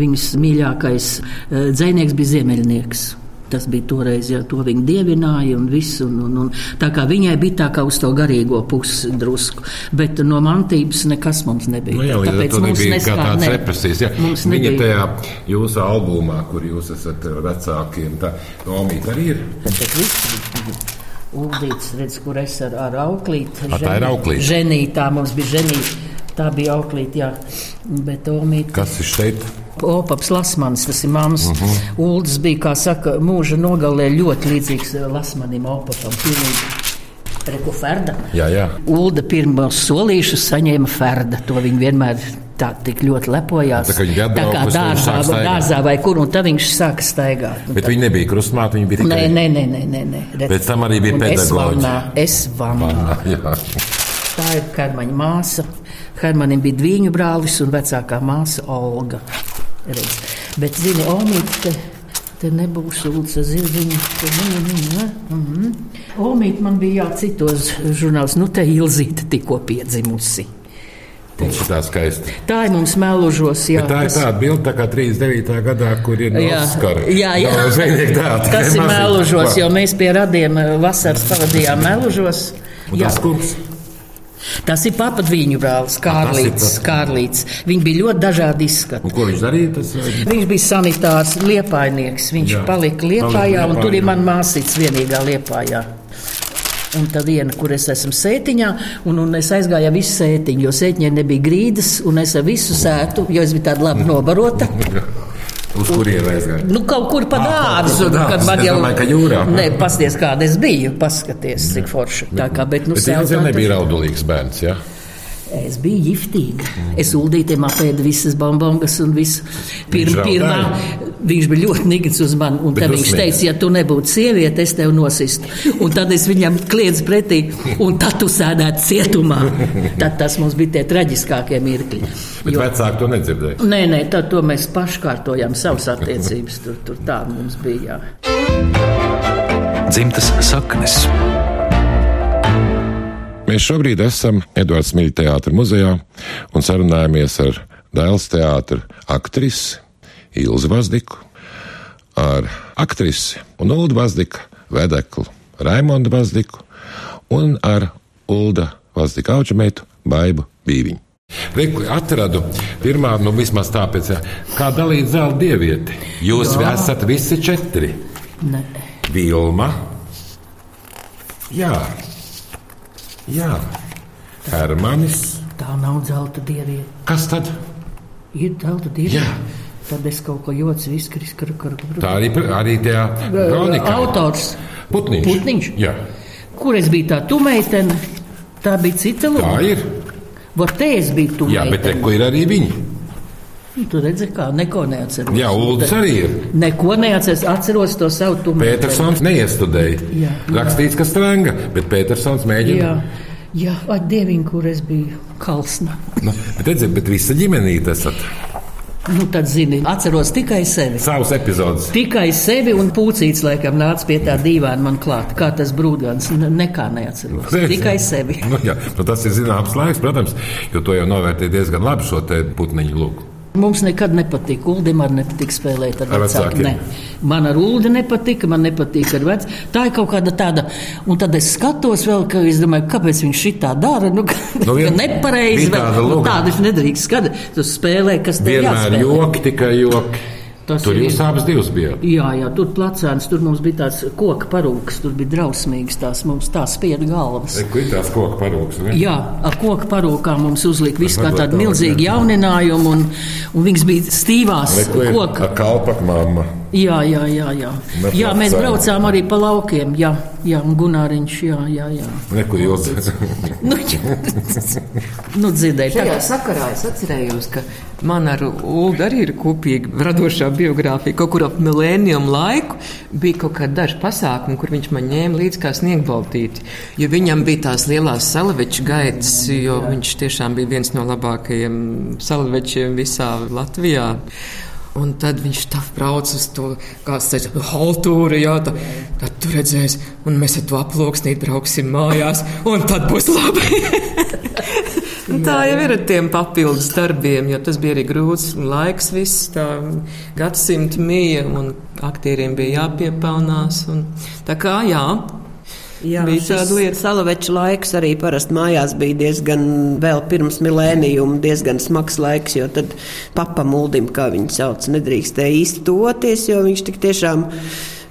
Viņas mīļākais eh, dzējnieks bija ziemeļnieks. Tas bija toreiz, ja to viņa dievināja un viss. Un, un, un, tā kā viņai bija tā kā uz to garīgo pusi drusku, bet no mantības nekas mums nebija. Nu, jā, Tāpēc mums nebija neskā, kā tāds ne, represijas. Jā. mums Viņa nebija. tajā jūsu albumā, kur jūs esat vecākiem, tā nomīt arī ir. Uldīts, redz, kur es ar, ar auklīti. A, tā ir auklīte. Ženī, tā mums bija ženī. Tā bija auklīte, jā. Bet Omīte. Kas ir šeit? Opaps Lasmanis, tas ir mammas. Uh Mhm. -huh. Uldis bija, kā saka, mūža nogalē ļoti līdzīgs eh, Lasmanim, Opapam. Pilnīgi. Reku Ferda. Jā, jā. Ulda pirmos solīšus saņēma Ferda. To viņa vienmēr tā tik ļoti lepojās. Tā kā viņa tā kā dārzā, dārzā vai kur, un tad viņš sāka staigāt. Bet tā- viņa nebija krustmāte, viņa bija tikai nē, nē, nē, nē, nē. Redz. Pēc tam arī bija Un es vannā, Es vannā. Vannā. Tā ir Hermaņa māsa. Hermanim bija dviņu brālis un vecākā māsa Olga. Redz. Bet, zini, Omīte, te, nebūs ulca zirdziņa. Mm -hmm. Omīte man bija jācitos žurnāls, nu te Ilzīte tikko piedzimusi. Skaisti. Tā ir mums melužos, jā. Bet tā ir tāda bilde, tā kā 39. gadā, kur ir Jā, Oskara. jā, jā. No zvejnieku teātra. Tas ir Klāt. jo mēs pie radiem eh, vasaras pavadījām melužos. Un tas kungs. Tas ir papadvīņu brālis, tas ir Kārlīts. tas. Kārlīts. Viņi bija ļoti dažādi izskati. Un ko viņš darīja? Tas, eh, Viņš bija sanitārs, liepainieks. Viņš Jā, palika liepājā, un tur ir mana māsīca vienīgā liepājā. Un tad viena, kur es esmu sētiņā, un, un es aizgāju ar visu sētiņu, jo sētiņai nebija grīdas, un es ar visu sētu, jo es biju tāda labi nobarota. (laughs) Uz kurien aizgāja? Nu, kaut kur pa Ah, dārzu, pa kad man jau ka jūrā. Nē, pasties, kāda es biju, paskaties, cik forši. Tā kā, bet, nu, Bet viņš jau nebija raudulīgs bērns, jā? Es biju giftīga. Es uldītiem apēdu visas bombongas un visu. Pir, Viņš pirmā, viņš bija ļoti nīgs uz mani. Un tad viņš teica, ja tu nebūtu sieviete, es tevi nosistu. Un tad es viņam kliedzu pretī, un tad tu sēdētu cietumā. Tad tas mums bija tie traģiskākie mirkļi. Bet Jo- vecāki to nedzirdēja. Nē, nē, tad to mēs paši kārtojām savas attiecības. Tur, tur tā mums bija. Jā. Dzimtas saknes. Mēs šobrīd esam Edvards Smilja teātra muzejā un sarunājamies ar Dēls teātra aktrisi Ilzi Vazdiku, ar aktrisi un Uldu Vazdiku, vedeklu Raimondu Vazdiku un ar Ulda Vazdika aučameitu Baibu Bīviņu. Reku atradu pirmā, nu vismaz tāpēc, kā dalīt zelta dievieti. Jūs Jā. esat visi četri. Nē. Vilma. Jā. Jā. Hermanis. Tā nav zelta dieviete. Kas tad? Ir zelta dieviete. Tad es kaut ko jocu, viskris, kar, kar, kar. Tā arī, arī tajā kronikā. Autors. Putniņš. Putniņš? Jā. Kur es biju tā, tu meitene? Tā bija cita lūga. Tā ir. Var te es biju tu Jā, bet meitene. ko ir arī viņi? Nu, Tu redzi, kā neko neatceros. Jā, Uldis arī ir. Neko neatceros, atceros to savu tu meiteni. Petersons neiestudēja. Jā. Rakstīts, ka strenga, bet Petersons mēģina. Jā, jā ar dieviņu, kur es biju kalsna. Nu, bet redziet, bet visa ģimenīte esat. Nu, tad, zini, atceros tikai sevi. Savus epizodus. Tikai sevi un pucīts, laikam, nāca pie tā dīvaina man klāt. Kā tas brūdgans, N- nekā neatceros. Tikai sevi. Nu, jā, nu, tas ir zināms laiks, protams, jo to jau novērtēja diezgan labi šo te putniņu lūgu. Mums nekad nepatika. Uldim arī nepatika spēlēt ar Ar vecākiem. Ne. Man ar Ulu nepatika, man nepatīk ar vecākiem. Tā ir kaut kāda tāda, un tad es skatos vēl, ka es domāju, kāpēc viņš šitā dara. Nu, (laughs) Nu, nu, vien- nepareizi. tāda Nu, tāda viņš nedrīkst skatīt. Tu spēlē, kas tev Vienmēr jāspēlē. joki, tikai joki. Tas Tur jūs abas divas bijāt. Jā, jā, tur placēns, tur mums bija tāds koka parūks, tur bija drausmīgs tās mums tā spieda galvas. Kur ir tās koku parūks? ne? Jā, ar koku parūkām mums uzlika visu kā tādu tā, milzīgu jauninājumu, un, un viņas bija stīvās koka. Ar kalpaku mamma. Jā, jā, jā. Jā, Ne jā mēs braucām arī pa laukiem. Jā, jā un Gunāriņš. Jā, jā, jā. Nekur jūs. (laughs) Nu, nu dzirdēju, Šajā sakarā es atcerējos, ka man ar Ulu arī ir kopīga radošā biogrāfija. Kaut kur ap milēnijumu laiku bija kaut kāda daža pasākuma, kur viņš man ņēma līdzi kā sniegbaltīti. Jo viņam bija tās lielās salaveču gaitas, jo viņš tiešām bija viens no labākajiem salavečiem visā Latvijā. Un tad viņš tā brauc uz to, haltūru, jā, tā, tad tu redzēsi, un mēs ar to aploksnīt brauksim mājās, un tad būs labi. Nu, tā jau ir ar tiem papildus darbiem, jo tas bija arī grūts laiks, viss tā gadsimta mija, un aktieriem bija jāpiepelnās. Un, tā kā jā, Jā, bija tāda lieta. Salaveča laiks arī parasti mājās bija diezgan vēl pirms milēnijuma, diezgan smags laiks, jo tad papa muldim, kā viņu sauc, nedrīkstēja īsti toties, jo viņš tik tiešām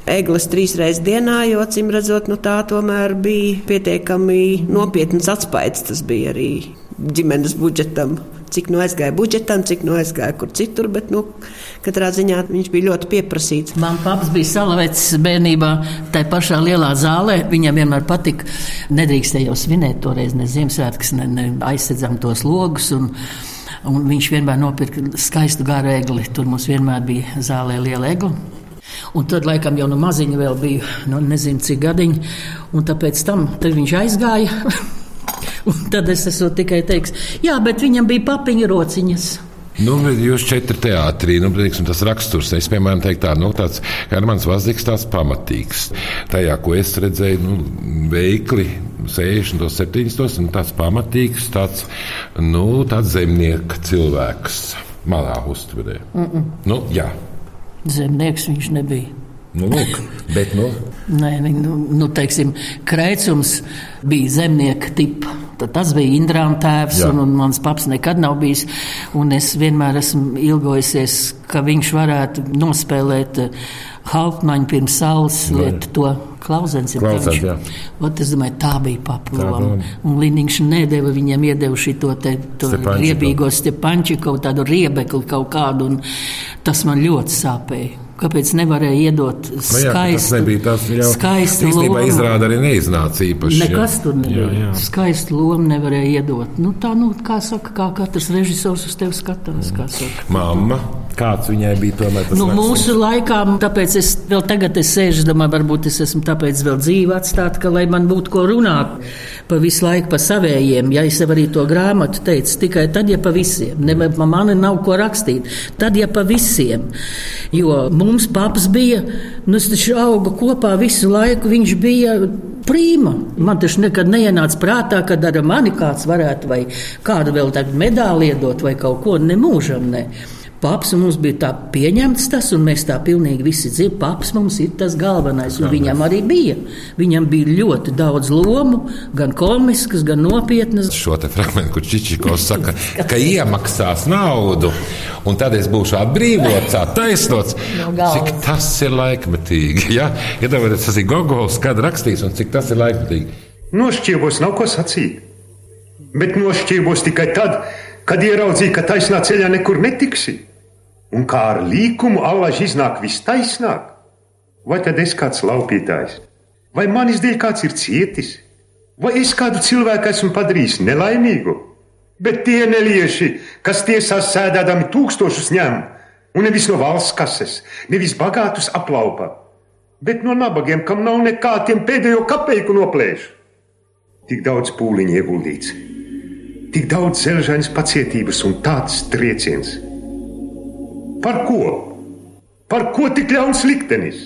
eglis trīs reizes dienā, jo, acīm redzot, nu, tā tomēr bija pietiekami nopietns atspaids. Tas bija arī ģimenes budžetam. Cik no aizgāja budžetam, cik no aizgāja kur citur, bet nu, katrā ziņā viņš bija ļoti pieprasīts. Man paps bija salavēts bērnībā, tajā pašā lielā zālē. Viņam vienmēr patika. Nedrīkstēja jau svinēt toreiz ne Ziemassvētkus, ne, ne aizsedzam tos logus. Un, un viņš vienmēr nopirka skaistu garu egli. Tur mums vienmēr bija zālē liela egla. Un tad, laikam, jau no maziņa vēl bija, nu, nezinu, cik gadiņi. Un tāpēc tam viņš aizgāja. (laughs) Un tad es esmu tikai teiks, jā, bet viņam bija papiņa rociņas. Nu, jūs četri teātrī, nu, teiksim, tas raksturs, es, piemēram, teiktu tā, nu, tāds Hermans Vazdiks tāds pamatīgs. Tajā, ko es redzēju, nu, veikli 60, 70, un tāds pamatīgs, tāds, nu, tāds zemnieka cilvēks malā uztverē. Mm -mm. Nu, jā. Zemnieks viņš nebija. Nu, lūk, bet, nu. Nē, nu, nu, teiksim, Kreicums bija zemnieka tipa. Tad tas bija Indrāna tēvs, Jā. un, un mans paps nekad nav bijis. Es vienmēr esmu ilgojusies, ka viņš varētu nospēlēt uh, Hauptmaņu pirms saules lietu to klauzens. Es domāju, tā bija papiloma. Un Liniņš nedēva viņam iedevu šito te riebīgo stepančiku, tādu riebekli kaut kādu, un tas man ļoti sāpēja. Kāpēc nevarēja iedot skaistu? Nu tas nebija tas, jau skaistu lomu. Izrāda arī neiznāca īpaši. Nekas jā. tur nebija. Jā, jā. Skaistu lomu nevarēja iedot. Nu, tā, nu, kā saka, kā katrs režisors uz tevi skatās. Mamma, kāds viņai bija tomēr tas? Nu, mūsu laikā, tāpēc es vēl tagad es sēžu, domāju, varbūt es esmu tāpēc vēl dzīvi atstāt, ka lai man būtu ko runāt pa visu laiku pa savējiem. Ja es arī to grāmatu teicu, tikai tad, ja pa visiem. Ne, man nav ko rakstīt. Tad, ja pa visiem. Jo mums paps bija, nu es taču augu kopā visu laiku, viņš bija prīma. Man tas nekad neienāca prātā, ka ar mani kāds varētu vai kādu vēl tādu medāli iedot vai kaut ko nemūžam. Ne. Paps mums bija tā pieņemts tas, un mēs tā pilnīgi visi dzirdam, paps mums ir tas galvenais, un viņam arī bija. Viņam bija ļoti daudz lomu, gan komiskas, gan nopietnas. Šo te fragment, kur Čičikovs saka, ka iemaksās naudu, un tad es būšu atbrīvots, taisnots. (laughs) Cik tas ir laikmetīgi, ja? Iedomājieties, tas ir Gogols, kad rakstīs, un cik tas ir laikmetīgi. Nošķīvos nav ko sacīt, bet nošķīvos tikai tad, kad ieraudzīju, ka taisnā ceļā nekur netiksi un kā ar līkumu allaž iznāk viss taisnāk, vai tad es kāds laupītājs, vai manis dēļ kāds ir cietis, vai es kādu cilvēku esmu padarījis nelaimīgu, bet tie nelieši, kas tiesās sēdēdami tūkstošus ņem, un nevis no valsts kases, nevis bagātus aplaupa, bet no nabagiem, kam nav nekā tiem pēdējo kapeiku noplēš. Tik daudz pūliņu ieguldīts, tik daudz zelžainas pacietības un tāds trieciens. Par ko? Par ko tik ļauns liktenis?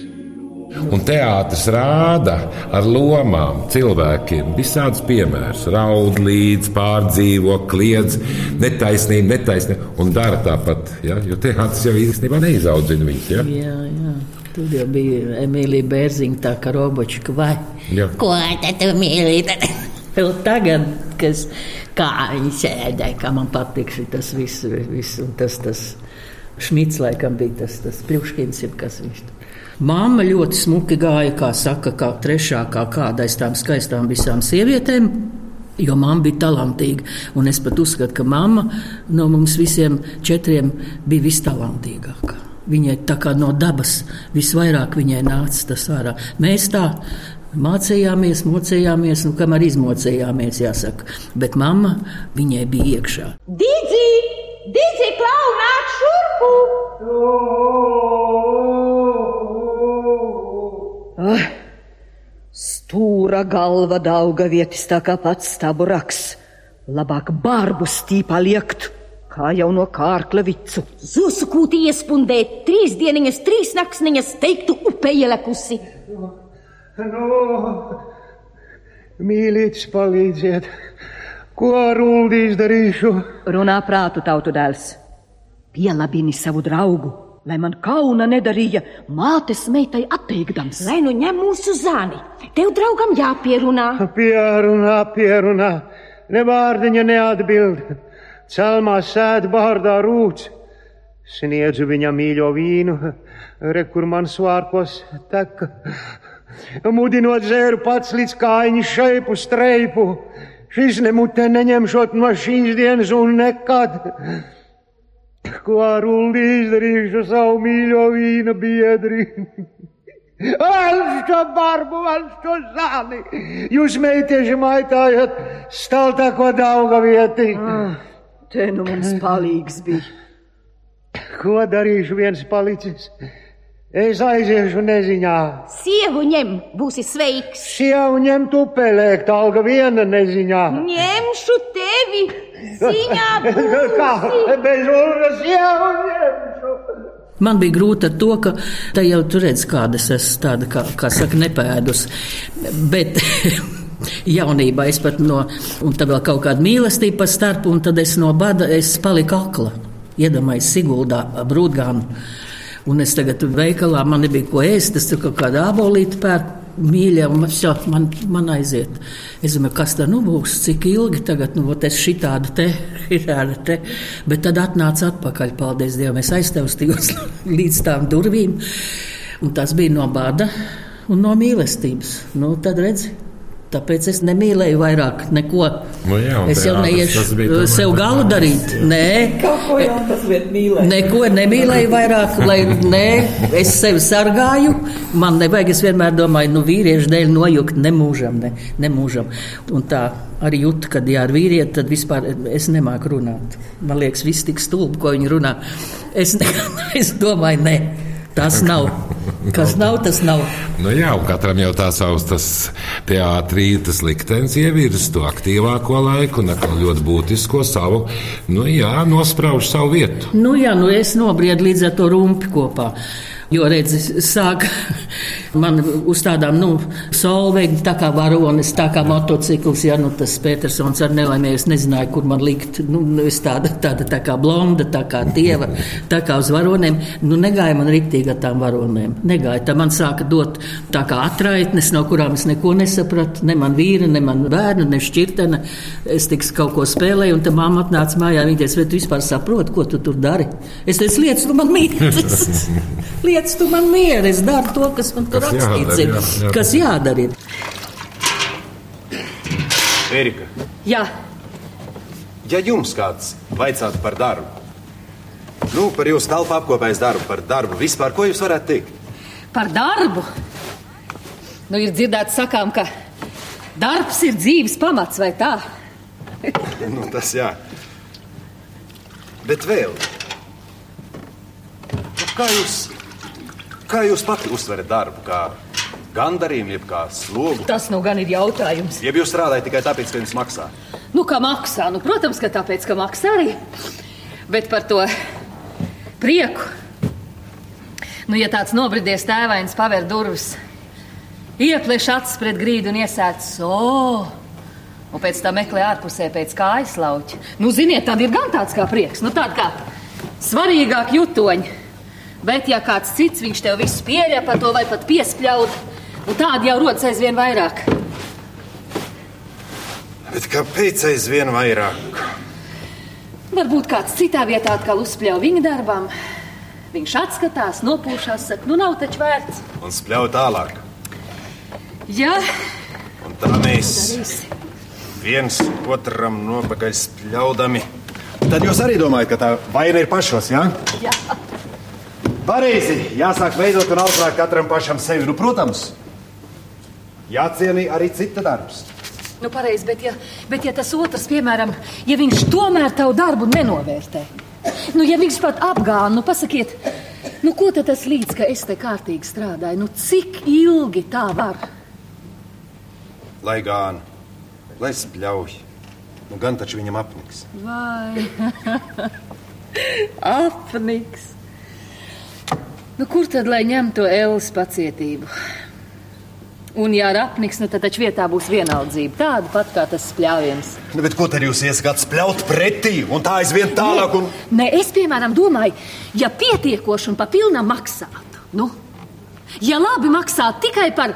Un teātris rāda ar lomām, cilvēkiem visādus piemērus. Raud līdzi, pārdzīvo, kliedz, netaisnība, netaisnība un dara tāpat. Ja? Jo teātris jau īstenībā neizaudzina viņus. Ja? Jā, jā. Tur jau bija Emīlija Bērziņa, tā kā robočika vai jā. ko tu mīli. Vēl tagad, kas, kā viņi sēdēja, kā man patīk tas viss, viss un tas. tas Šmits laikam bija tas, tas priekškins, kas viņš tur. Māma ļoti smuki gāja, kā saka, kā trešā, kā kāda aiz tām skaistām visām sievietēm. Jo mamma bija talantīga, un es pat uzskatu, ka mamma no mums visiem četriem bija vistalantīgākā. Viņai tā kā no dabas visvairāk nāca tas ārā. Mēs tā mācījāmies, mocījāmies, nu, kamēr izmocījāmies, jāsaka. Bet mamma viņai bija iekšā. Dīdzi! Dīdzi, klau, nāk šurpu! Ah, stūra galva dauga vietis tā kā pats stabu raks. Labāk barbu stīpā liekt, Kā jau no kārkla vicu. Zusu kūti iespundēt, trīs dieniņas, trīs naksniņas, teiktu upē ielekusi. Nu, mīlītis, palīdziet! Ko ar Uldi izdarīšu? Runā prātu tautu dēls. Pielabini savu draugu, lai man kauna nedarīja mātes meitai atteikdams. Lai nu ņem mūsu zāni, tev draugam jāpierunā. Pierunā, pierunā, ne vārdiņa neatbild. Celmā sēd bārdā rūts. Sniedzu viņam mīļo vīnu, re, kur man svārkos tek. Mudinot zēru pats līdz kājiņu šeipu streipu. Šis nemutē neņemšot no šīs dienas un nekad. Ko ar Uldi izdarīšu savu mīļo vīna biedri? (laughs) Valstu barbu, valstu zāli! Jūs meitieši maitājat staltāko dauga vieti. Ah, te nu mums palīgs bija. Ko darīšu viens palicis? Es aiziešu neziņā. Sievu ņem, būsi sveiks. Sievu ņem tupelēkt, alga viena neziņā. Ņemšu tevi, ziņā (laughs) Kā? būsi. Bez ulras sievu ņemšu. Man bija grūti ar to, ka tā jau tur redz, kādas es tāda, kā, kā saka, nepēdus. Bet (laughs) jaunībā es pat no, un tad vēl kaut kāda mīlestība pa starpu, un tad es no bada es paliku akla. Iedomājos Siguldā brūdgānu. Un es tagad veikalā man nebija ko ēst, es tur kaut kādu abolīti pērku. Mīļā, un šo, man, man aiziet. Es domāju, kas tā nu būs, cik ilgi tagad, nu, ot es šitāda te, (laughs) šitāda te. Bet tad atnāca atpakaļ, paldies Dievam, es aiztaustījos (laughs) līdz tām durvīm. Un tas bija no bada un no mīlestības. Nu, tad redzi, tāpēc es nemīlēju vairāk neko. Nu jā, es jau neiešu tas tomēr sev galu nāves, darīt. jā. Nē, ko jau tas mīlēt. Neko nemīlēju vairāk, lai nē, es sevi sargāju. Man nevajag, es vienmēr domāju, nu, vīriešu dēļ nojukt nemūžam, ne, nemūžam. Un tā arī jūtu, kad jā, ar vīrieti, tad vispār es nemāku runāt. Man liekas, viss tik stulbi, ko viņi runā. Es, (laughs) ne, es domāju, nē, tas nav. Kas nav, tas nav. Nu jā, un katram jau tā savs tas teātrī, tas liktenis ievirs to aktīvāko laiku un atkal ļoti būtisko savu, nu jā, nosprauž savu vietu. Nu, jā, nu es nobriedu līdz ar to rumpi kopā. Jo, redzi, sāk man uz tādām, nu, solveigta, tā kā varonis, tā kā motocikls, ja, nu, tas Petersons ar nelaimēju, es nezināju, kur man likt, nu, nu, es tāda, tāda, tā kā blonda, tā kā dieva, tā kā uz varoniem, nu, negāja man riktīgi ar tām varonēm, negāja, tā man sāka dot tā kā atraitnes, no kurām es neko nesapratu, ne man vīra, ne man bērnu, ne šķirtene, es tiks kaut ko spēlēju, un tā mamma atnāca mājā, viņa teica, vai tu vispār saproti, ko tu tur dari? Es teicu, lietas, tu man mīlis. (laughs) Lietas, tu man mieru, es daru to, kas man tur Kas rakstīts, jādara, ir. jā, jā. kas jādara. Erika, Jā, ja jums kāds vaicātu par darbu, nu, par jūsu telpu apkopējas darbu, par darbu vispār, ko jūs varētu teikt? par darbu. Nu, ir dzirdēts sakām, ka darbs ir dzīves pamats, vai tā? (laughs) Nu, tas jā. Bet vēl. Nu, Kā jūs, kā jūs pati uztverat darbu? Kā gandarījumu, jeb kā slogu? Tas nu gan ir jautājums. Jeb jūs strādājat tikai tāpēc, ka jums maksā? Nu, kā maksā? Nu, protams, ka tāpēc, ka maksā arī. Bet par to prieku. Nu, ja tāds nobridies tēvains paver durvis, ieplēš acis pret grīdu un iesēdz so, un pēc tam meklē ārpusē pēc kājas lauķa. Nu, ziniet, tad ir gan tāds kā prieks, nu, tāda kā svarīgāk jutoņi. Bet, ja kāds cits viņš tev visu pieļauj par to vai pat piespļaud, nu, tādi jau rodas aizvien vairāk. Bet kāpēc aizvien vairāk? Varbūt kāds citā vietā atkal uzspļauj viņa darbam. Viņš atskatās, nopūšās, saka, nu nav taču vērts. Un spļauj tālāk. Jā, Un tā mēs darīsi. viens otram nopakaļ spļaudami. Tad jūs arī domājat, ka tā vaina ir pašos, jā? Jā. Pareizi, jāsāk veidot un auklēt katram pašam sevi. Nu, protams, jācienī arī cita darbs. Nu, pareizi, bet, ja, bet ja tas otrs, piemēram, ja viņš tomēr tavu darbu nenovērtē, nu, ja viņš pat apgāna, nu, pasakiet, nu, ko tad tas līdz, ka es te kārtīgi strādāju, nu, cik ilgi tā var? Lai gan, lai spļauj. Nu, gan taču viņam apniks. Vai (laughs) apniks? Nu, kur tad lai ņem to Elas pacietību? Un, ja ar apniks, nu, tad taču vietā būs vienaldzība. Tāda pat kā tas spļāviens. Nu, bet ko tad jūs iesakāt spļaut pretī un tā aizvien tālāk? Un... Nē, es, piemēram, domāju, ja pietiekoši un pa pilnam maksātu, nu, ja labi maksātu tikai par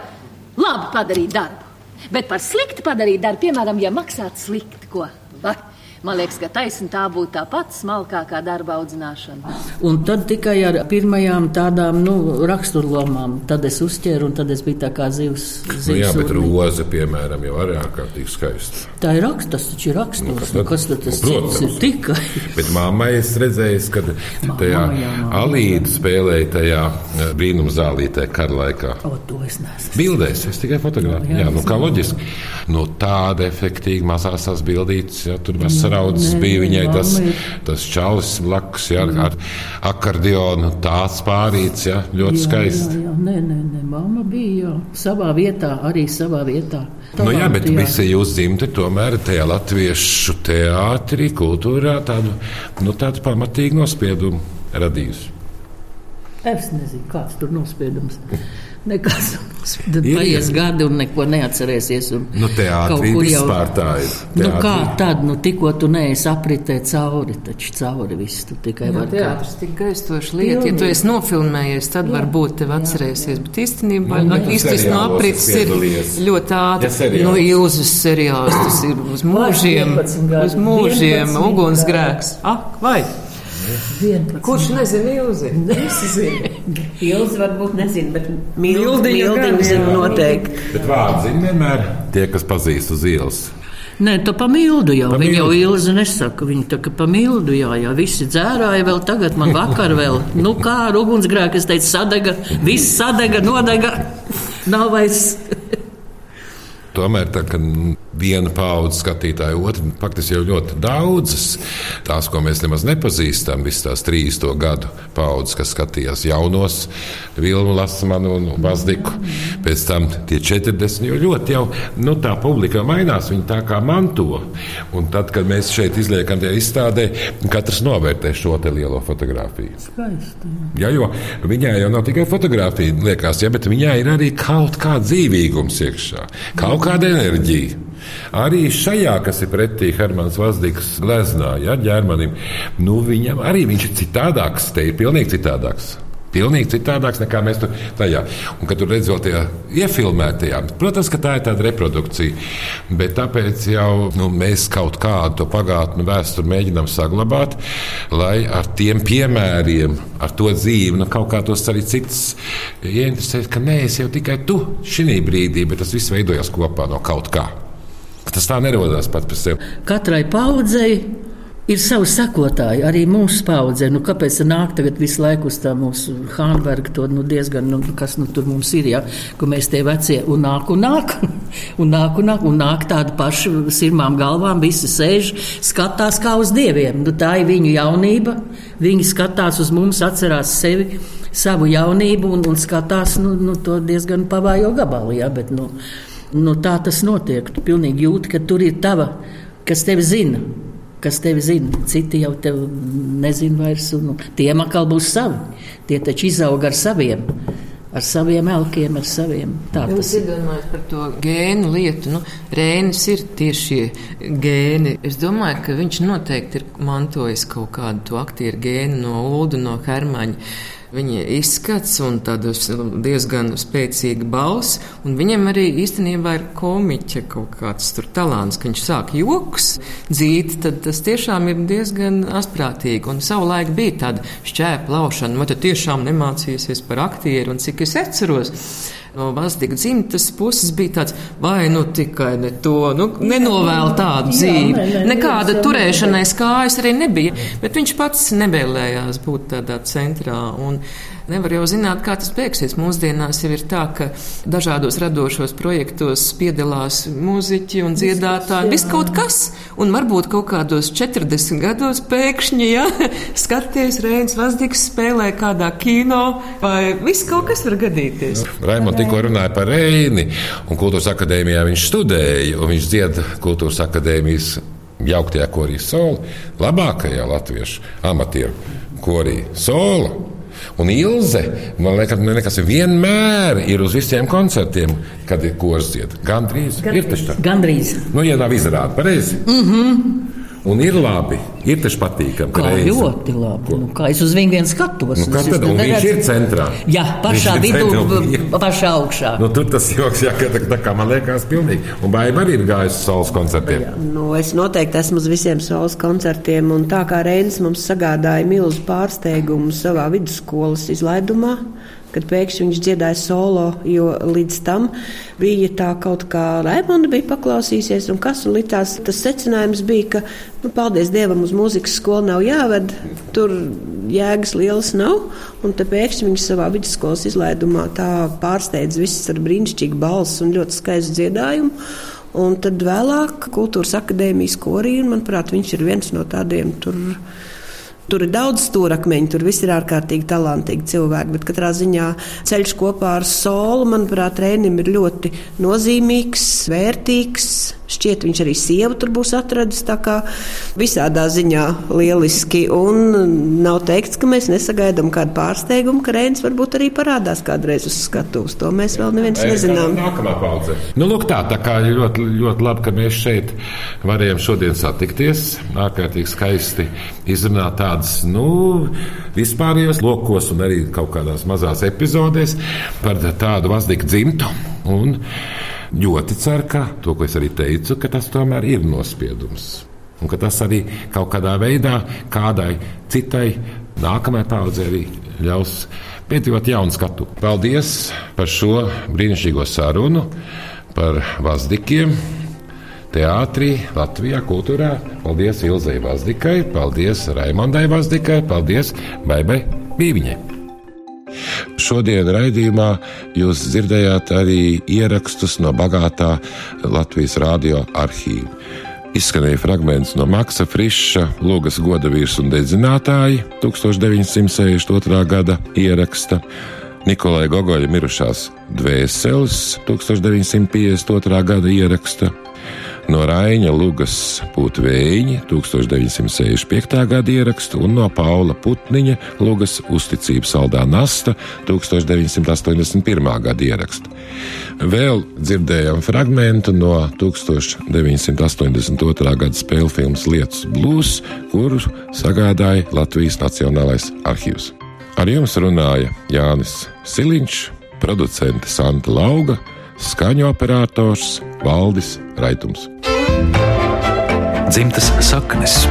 labi padarīt darbu, bet par slikti padarīt darbu, piemēram, ja maksātu slikti, ko? Vai? Man liekas, ka taisnība tā būtu tā pati smalkākā darba audzināšana. Un tad tikai ar pirmajām tādām nu, raksturlomām, tad es uzķēru, un tad es biju tā kā zivs. zivs Nu, jā, bet roze, piemēram, jau arī ārkārtīgi skaista. Tā ir raksts, tas taču ir raksturs. Nu, Nu, kas tad? kas tad tas Nu, cits ir protams. tikai? Bet mammai es redzēju, ka tajā alīda spēlēja tajā eh, brīnumzālītē kara laikā. O, to es neesmu. Bildēs, es tikai fotografēju. Jā, Jā, jā, nu, kā loģiski. Nu, tāda efektīva mazās tās bildītes, ja tur vasaraudzes Nē, bija viņai tas, tas čalis blakus, ja, ar akordionu tāds pārīts, ja, ļoti Jā, skaisti. Jā, jā, nē, nē, nē, mamma bija jā, savā vietā, arī savā vietā. Nu, jā, bet Talanti, visa jūsu dzimte tomēr tajā latviešu teātrī, kultūrā tādu, nu, tādu pamatīgu nospiedumu radījusi. Es nezinu, kāds tur nospiedums. Nekas. (laughs) Tad Ir, paies jā. gadi un neko neatcerēsies. Un Nu, teātrī kur jau- vispār tā ir. Nu, Teātrī. kā tad, nu, tikko tu neesi apritē cauri, taču cauri viss tu tikai Jā, vari. teātris tik gaistoša lieta. Ja tu esi nofilmējies, tad Jā. varbūt tev atcerēsies. Bet īstenībā Nu, nu, īstais no aprits ir ļoti ātri. Nu, Ilzas seriāls tas ir uz mūžiem. 11 gadi. Uz mūžiem 11 ugunsgrēks. Ak, vai? Kurš nezina Ilzi? (laughs) Es zinu. Ilzi varbūt nezinu, bet Mildiņu zinu noteikti. Bet vārdi zina vienmēr tie, kas pazīst uz ielas. Nē, tu pamildu jau. Pa Viņa jau ilzi nesaka. Viņa tā kā pamildu, jā, jā. Visi dzērāja vēl tagad, man vakar vēl. Nu kā ar ugunsgrēku, es teicu, sadega, viss sadega, nodega. Nav vairs. Tomēr tā, viena paudze skatītāja, otra faktiski jau ļoti daudzas. Tās, ko mēs nemaz nepazīstam, visas tās 30 gadu paudzes, kas skatījās jaunos, Vilnu Lasmanu un Vazdiku. Pēc tam tie 40 jau ļoti jau, nu tā publika mainās, viņi tā kā manto. Un tad, kad mēs šeit izliekam tajā izstādē, katrs novērtē šo te lielo fotografiju. Skaisti. Jā, jo viņai jau nav tikai fotografija, liekas, ja, bet viņai ir arī kaut kāda dzīvīgums iekšā, kaut kāda enerģija. Arī šajā, kas ir pretī Hermanas Vazdikas gleznā, ja, ģermanim, nu viņam arī viņš ir citādāks, te ir pilnīgi citādāks. Pilnīgi citādāks nekā mēs tur tajā. Un, kad tur redzam, tajā iefilmētajā, protams, ka tā ir tāda reprodukcija. Bet tāpēc jau nu, mēs kaut kādu to pagātni, vēsturi mēģinām saglabāt, lai ar tiem piemēriem, ar to dzīvi, nu, kaut kā tos arī cits ieinteresēt, ka nē, es jau tikai tu šī brīdī, bet tas viss veidojas kopā no kaut kā. Tas tā nerodās pats par sevi. Katrai paudzei ir savi sekotāji, arī mūsu paudzē. Nu, kāpēc tā nāk tagad visu laiku uz tā mūsu Hānberga, to nu, diezgan, nu, kas nu, tur mums ir, ja, ka mēs tie vecie un nāk un nāk, (laughs) un nāk un nāk, un nāk tādi paši sirmām galvām, visi sēž, skatās kā uz dieviem. Nu, tā ir viņu jaunība, viņi skatās uz mums, atcerās sevi. Savu jaunību un, un skatās nu, nu, to diezgan pavājo gabalu. Ja, bet, nu, nu, tā tas notiek. Tu pilnīgi jūti, ka tur ir tava, kas tevi zina kas tevi zina. Citi jau tevi nezina vairs. Un, un tiem atkal būs savi. Tie taču izaug ar saviem. Ar saviem elkiem, ar saviem. Tā Jūs tas ir. iedomājaties par to gēnu lietu. Nu, Rēnis ir tieši šie gēni. Es domāju, ka viņš noteikti ir mantojis kaut kādu to aktieru gēnu no Ulda, no Hermaņa. Viņa izskats un tādas diezgan spēcīga balss, un viņam arī īstenībā ir komiķa kaut kāds tur talants, ka viņš sāk joks dzīt, tad tas tiešām ir diezgan asprātīgi. Un savulaik bija tāda šķēpa laušana, vai tu tiešām nemācīsies par aktieru, un cik es atceros. No Vazdiga dzimtas puses bija tāds, vai nu tikai ne to, nu, nenovēl tādu Jā, dzīvi. nē, nē, Nekāda neviens jau turēšanai kājas arī nebija, bet viņš pats nevēlējās būt tādā centrā. Un nevar jau zināt, kā tas beigsies. Mūsdienās jau ir tā, ka dažādos radošos projektos piedalās mūziķi un dziedātāji, viss kaut kas. Un varbūt kaut kādos 40 gados pēkšņi, ja skaties, Reinas Vazdigs spēlē kādā kino, vai viss kaut kas var gadīties. Raimons tikko runāja par Reini, un Kultūras akadēmijā viņš studēja, un viņš dzied Kultūras akadēmijas jauktajā korī soli, labākajā latviešu amatieru korī soli. Un Ilze, man liekas, nekas vienmēr ir uz visiem koncertiem, kad ir korsdzied. Gan, ir taču tā. Gandrīz. Nu, ja nav izrāda pareizi. Mm -hmm. Un ir labi, ir taču patīkami. Kā reizi. ļoti labi. Nu, kā es uz viņu vien skatos. Nu, tad, un viņš ir centrā. Jā, pašā vidū, pašā augšā. Nu, tur tas joks, jā, ka, tā kā man liekas, pilnīgi. Un baiba arī ir gājusi uz saules koncertiem. Jā, nu, es noteikti esmu uz visiem saules koncertiem, un tā kā Reinis mums sagādāja milzu pārsteigumu savā vidusskolas izlaidumā kad pēkšņi viņš dziedāja solo, jo līdz tam bija tā kaut kā Raimonda bija paklausīsies, un kas un litās tas secinājums bija, ka, nu, paldies Dievam, uz mūzikas skolu nav jāved, tur jēgas lielas nav, un te pēkšņi viņš savā vidusskolas izlaidumā tā pārsteidz visus ar brīnišķīgu balsu un ļoti skaistu dziedājumu. Un tad vēlāk kultūras akadēmijas korī, un manuprāt, viņš ir viens no tādiem tur Tur ir daudz stūrakmeņu, tur viss ir ārkārtīgi talantīgi cilvēki, bet katrā ziņā ceļš kopā ar solu, manuprāt, Rēnim ir ļoti nozīmīgs, vērtīgs. Šķiet, viņš arī sievu tur būs atradis. Tā kā visādā ziņā lieliski. Un nav teikts, ka mēs nesagaidām kādu pārsteigumu, ka Reinis varbūt arī parādās kādreiz uz skatuves. To mēs vēl neviens nezinām. Nākamā paudze. Nu, lūk, tā, tā kā ļoti, ļoti labi, ka mēs šeit varējām šodien satikties. Ārkārtīgi skaisti izrunāt tādas, nu, vispārējos lokos un arī kaut kādās mazās epizodēs par tādu vazdiku dzimtu. Un ļoti ceru, ka to, ko es arī teicu, ka tas tomēr ir nospiedums. Un ka tas arī kaut kādā veidā kādai citai nākamajai paudzei arī ļaus piedzīvot jaunu skatu. Paldies par šo brīnišķīgo sarunu par vazdikiem. Teātrī, Latvijā, kultūrā. Paldies Ilzai Vazdikai, paldies Raimondai Vazdikai, paldies Baibai Bīviņai. Šodien raidījumā jūs dzirdējāt arī ierakstus no bagātā Latvijas radio arhīva. Izskanēja fragments no Maksa Friša, Lūgas godavīrs un dedzinātāji 1962. gada ieraksta. Nikolai Gogoļa mirušās dvēseles 1952. gada ieraksta, no Raina Lugas Putvēņa 1965. gada ierakstu un no Paula Putniņa Lugas uzticības saldā Nasta 1981. gada ierakstu. Vēl dzirdējām fragment no 1982. gada spēļu filmas Lietus Blues, kuru sagādāja Latvijas Nacionālais arhīvs. Ar jums runāja Jānis Siliņš, producente Santa Lauga skaņu operators Valdis Raitums. Dzimtas saknes.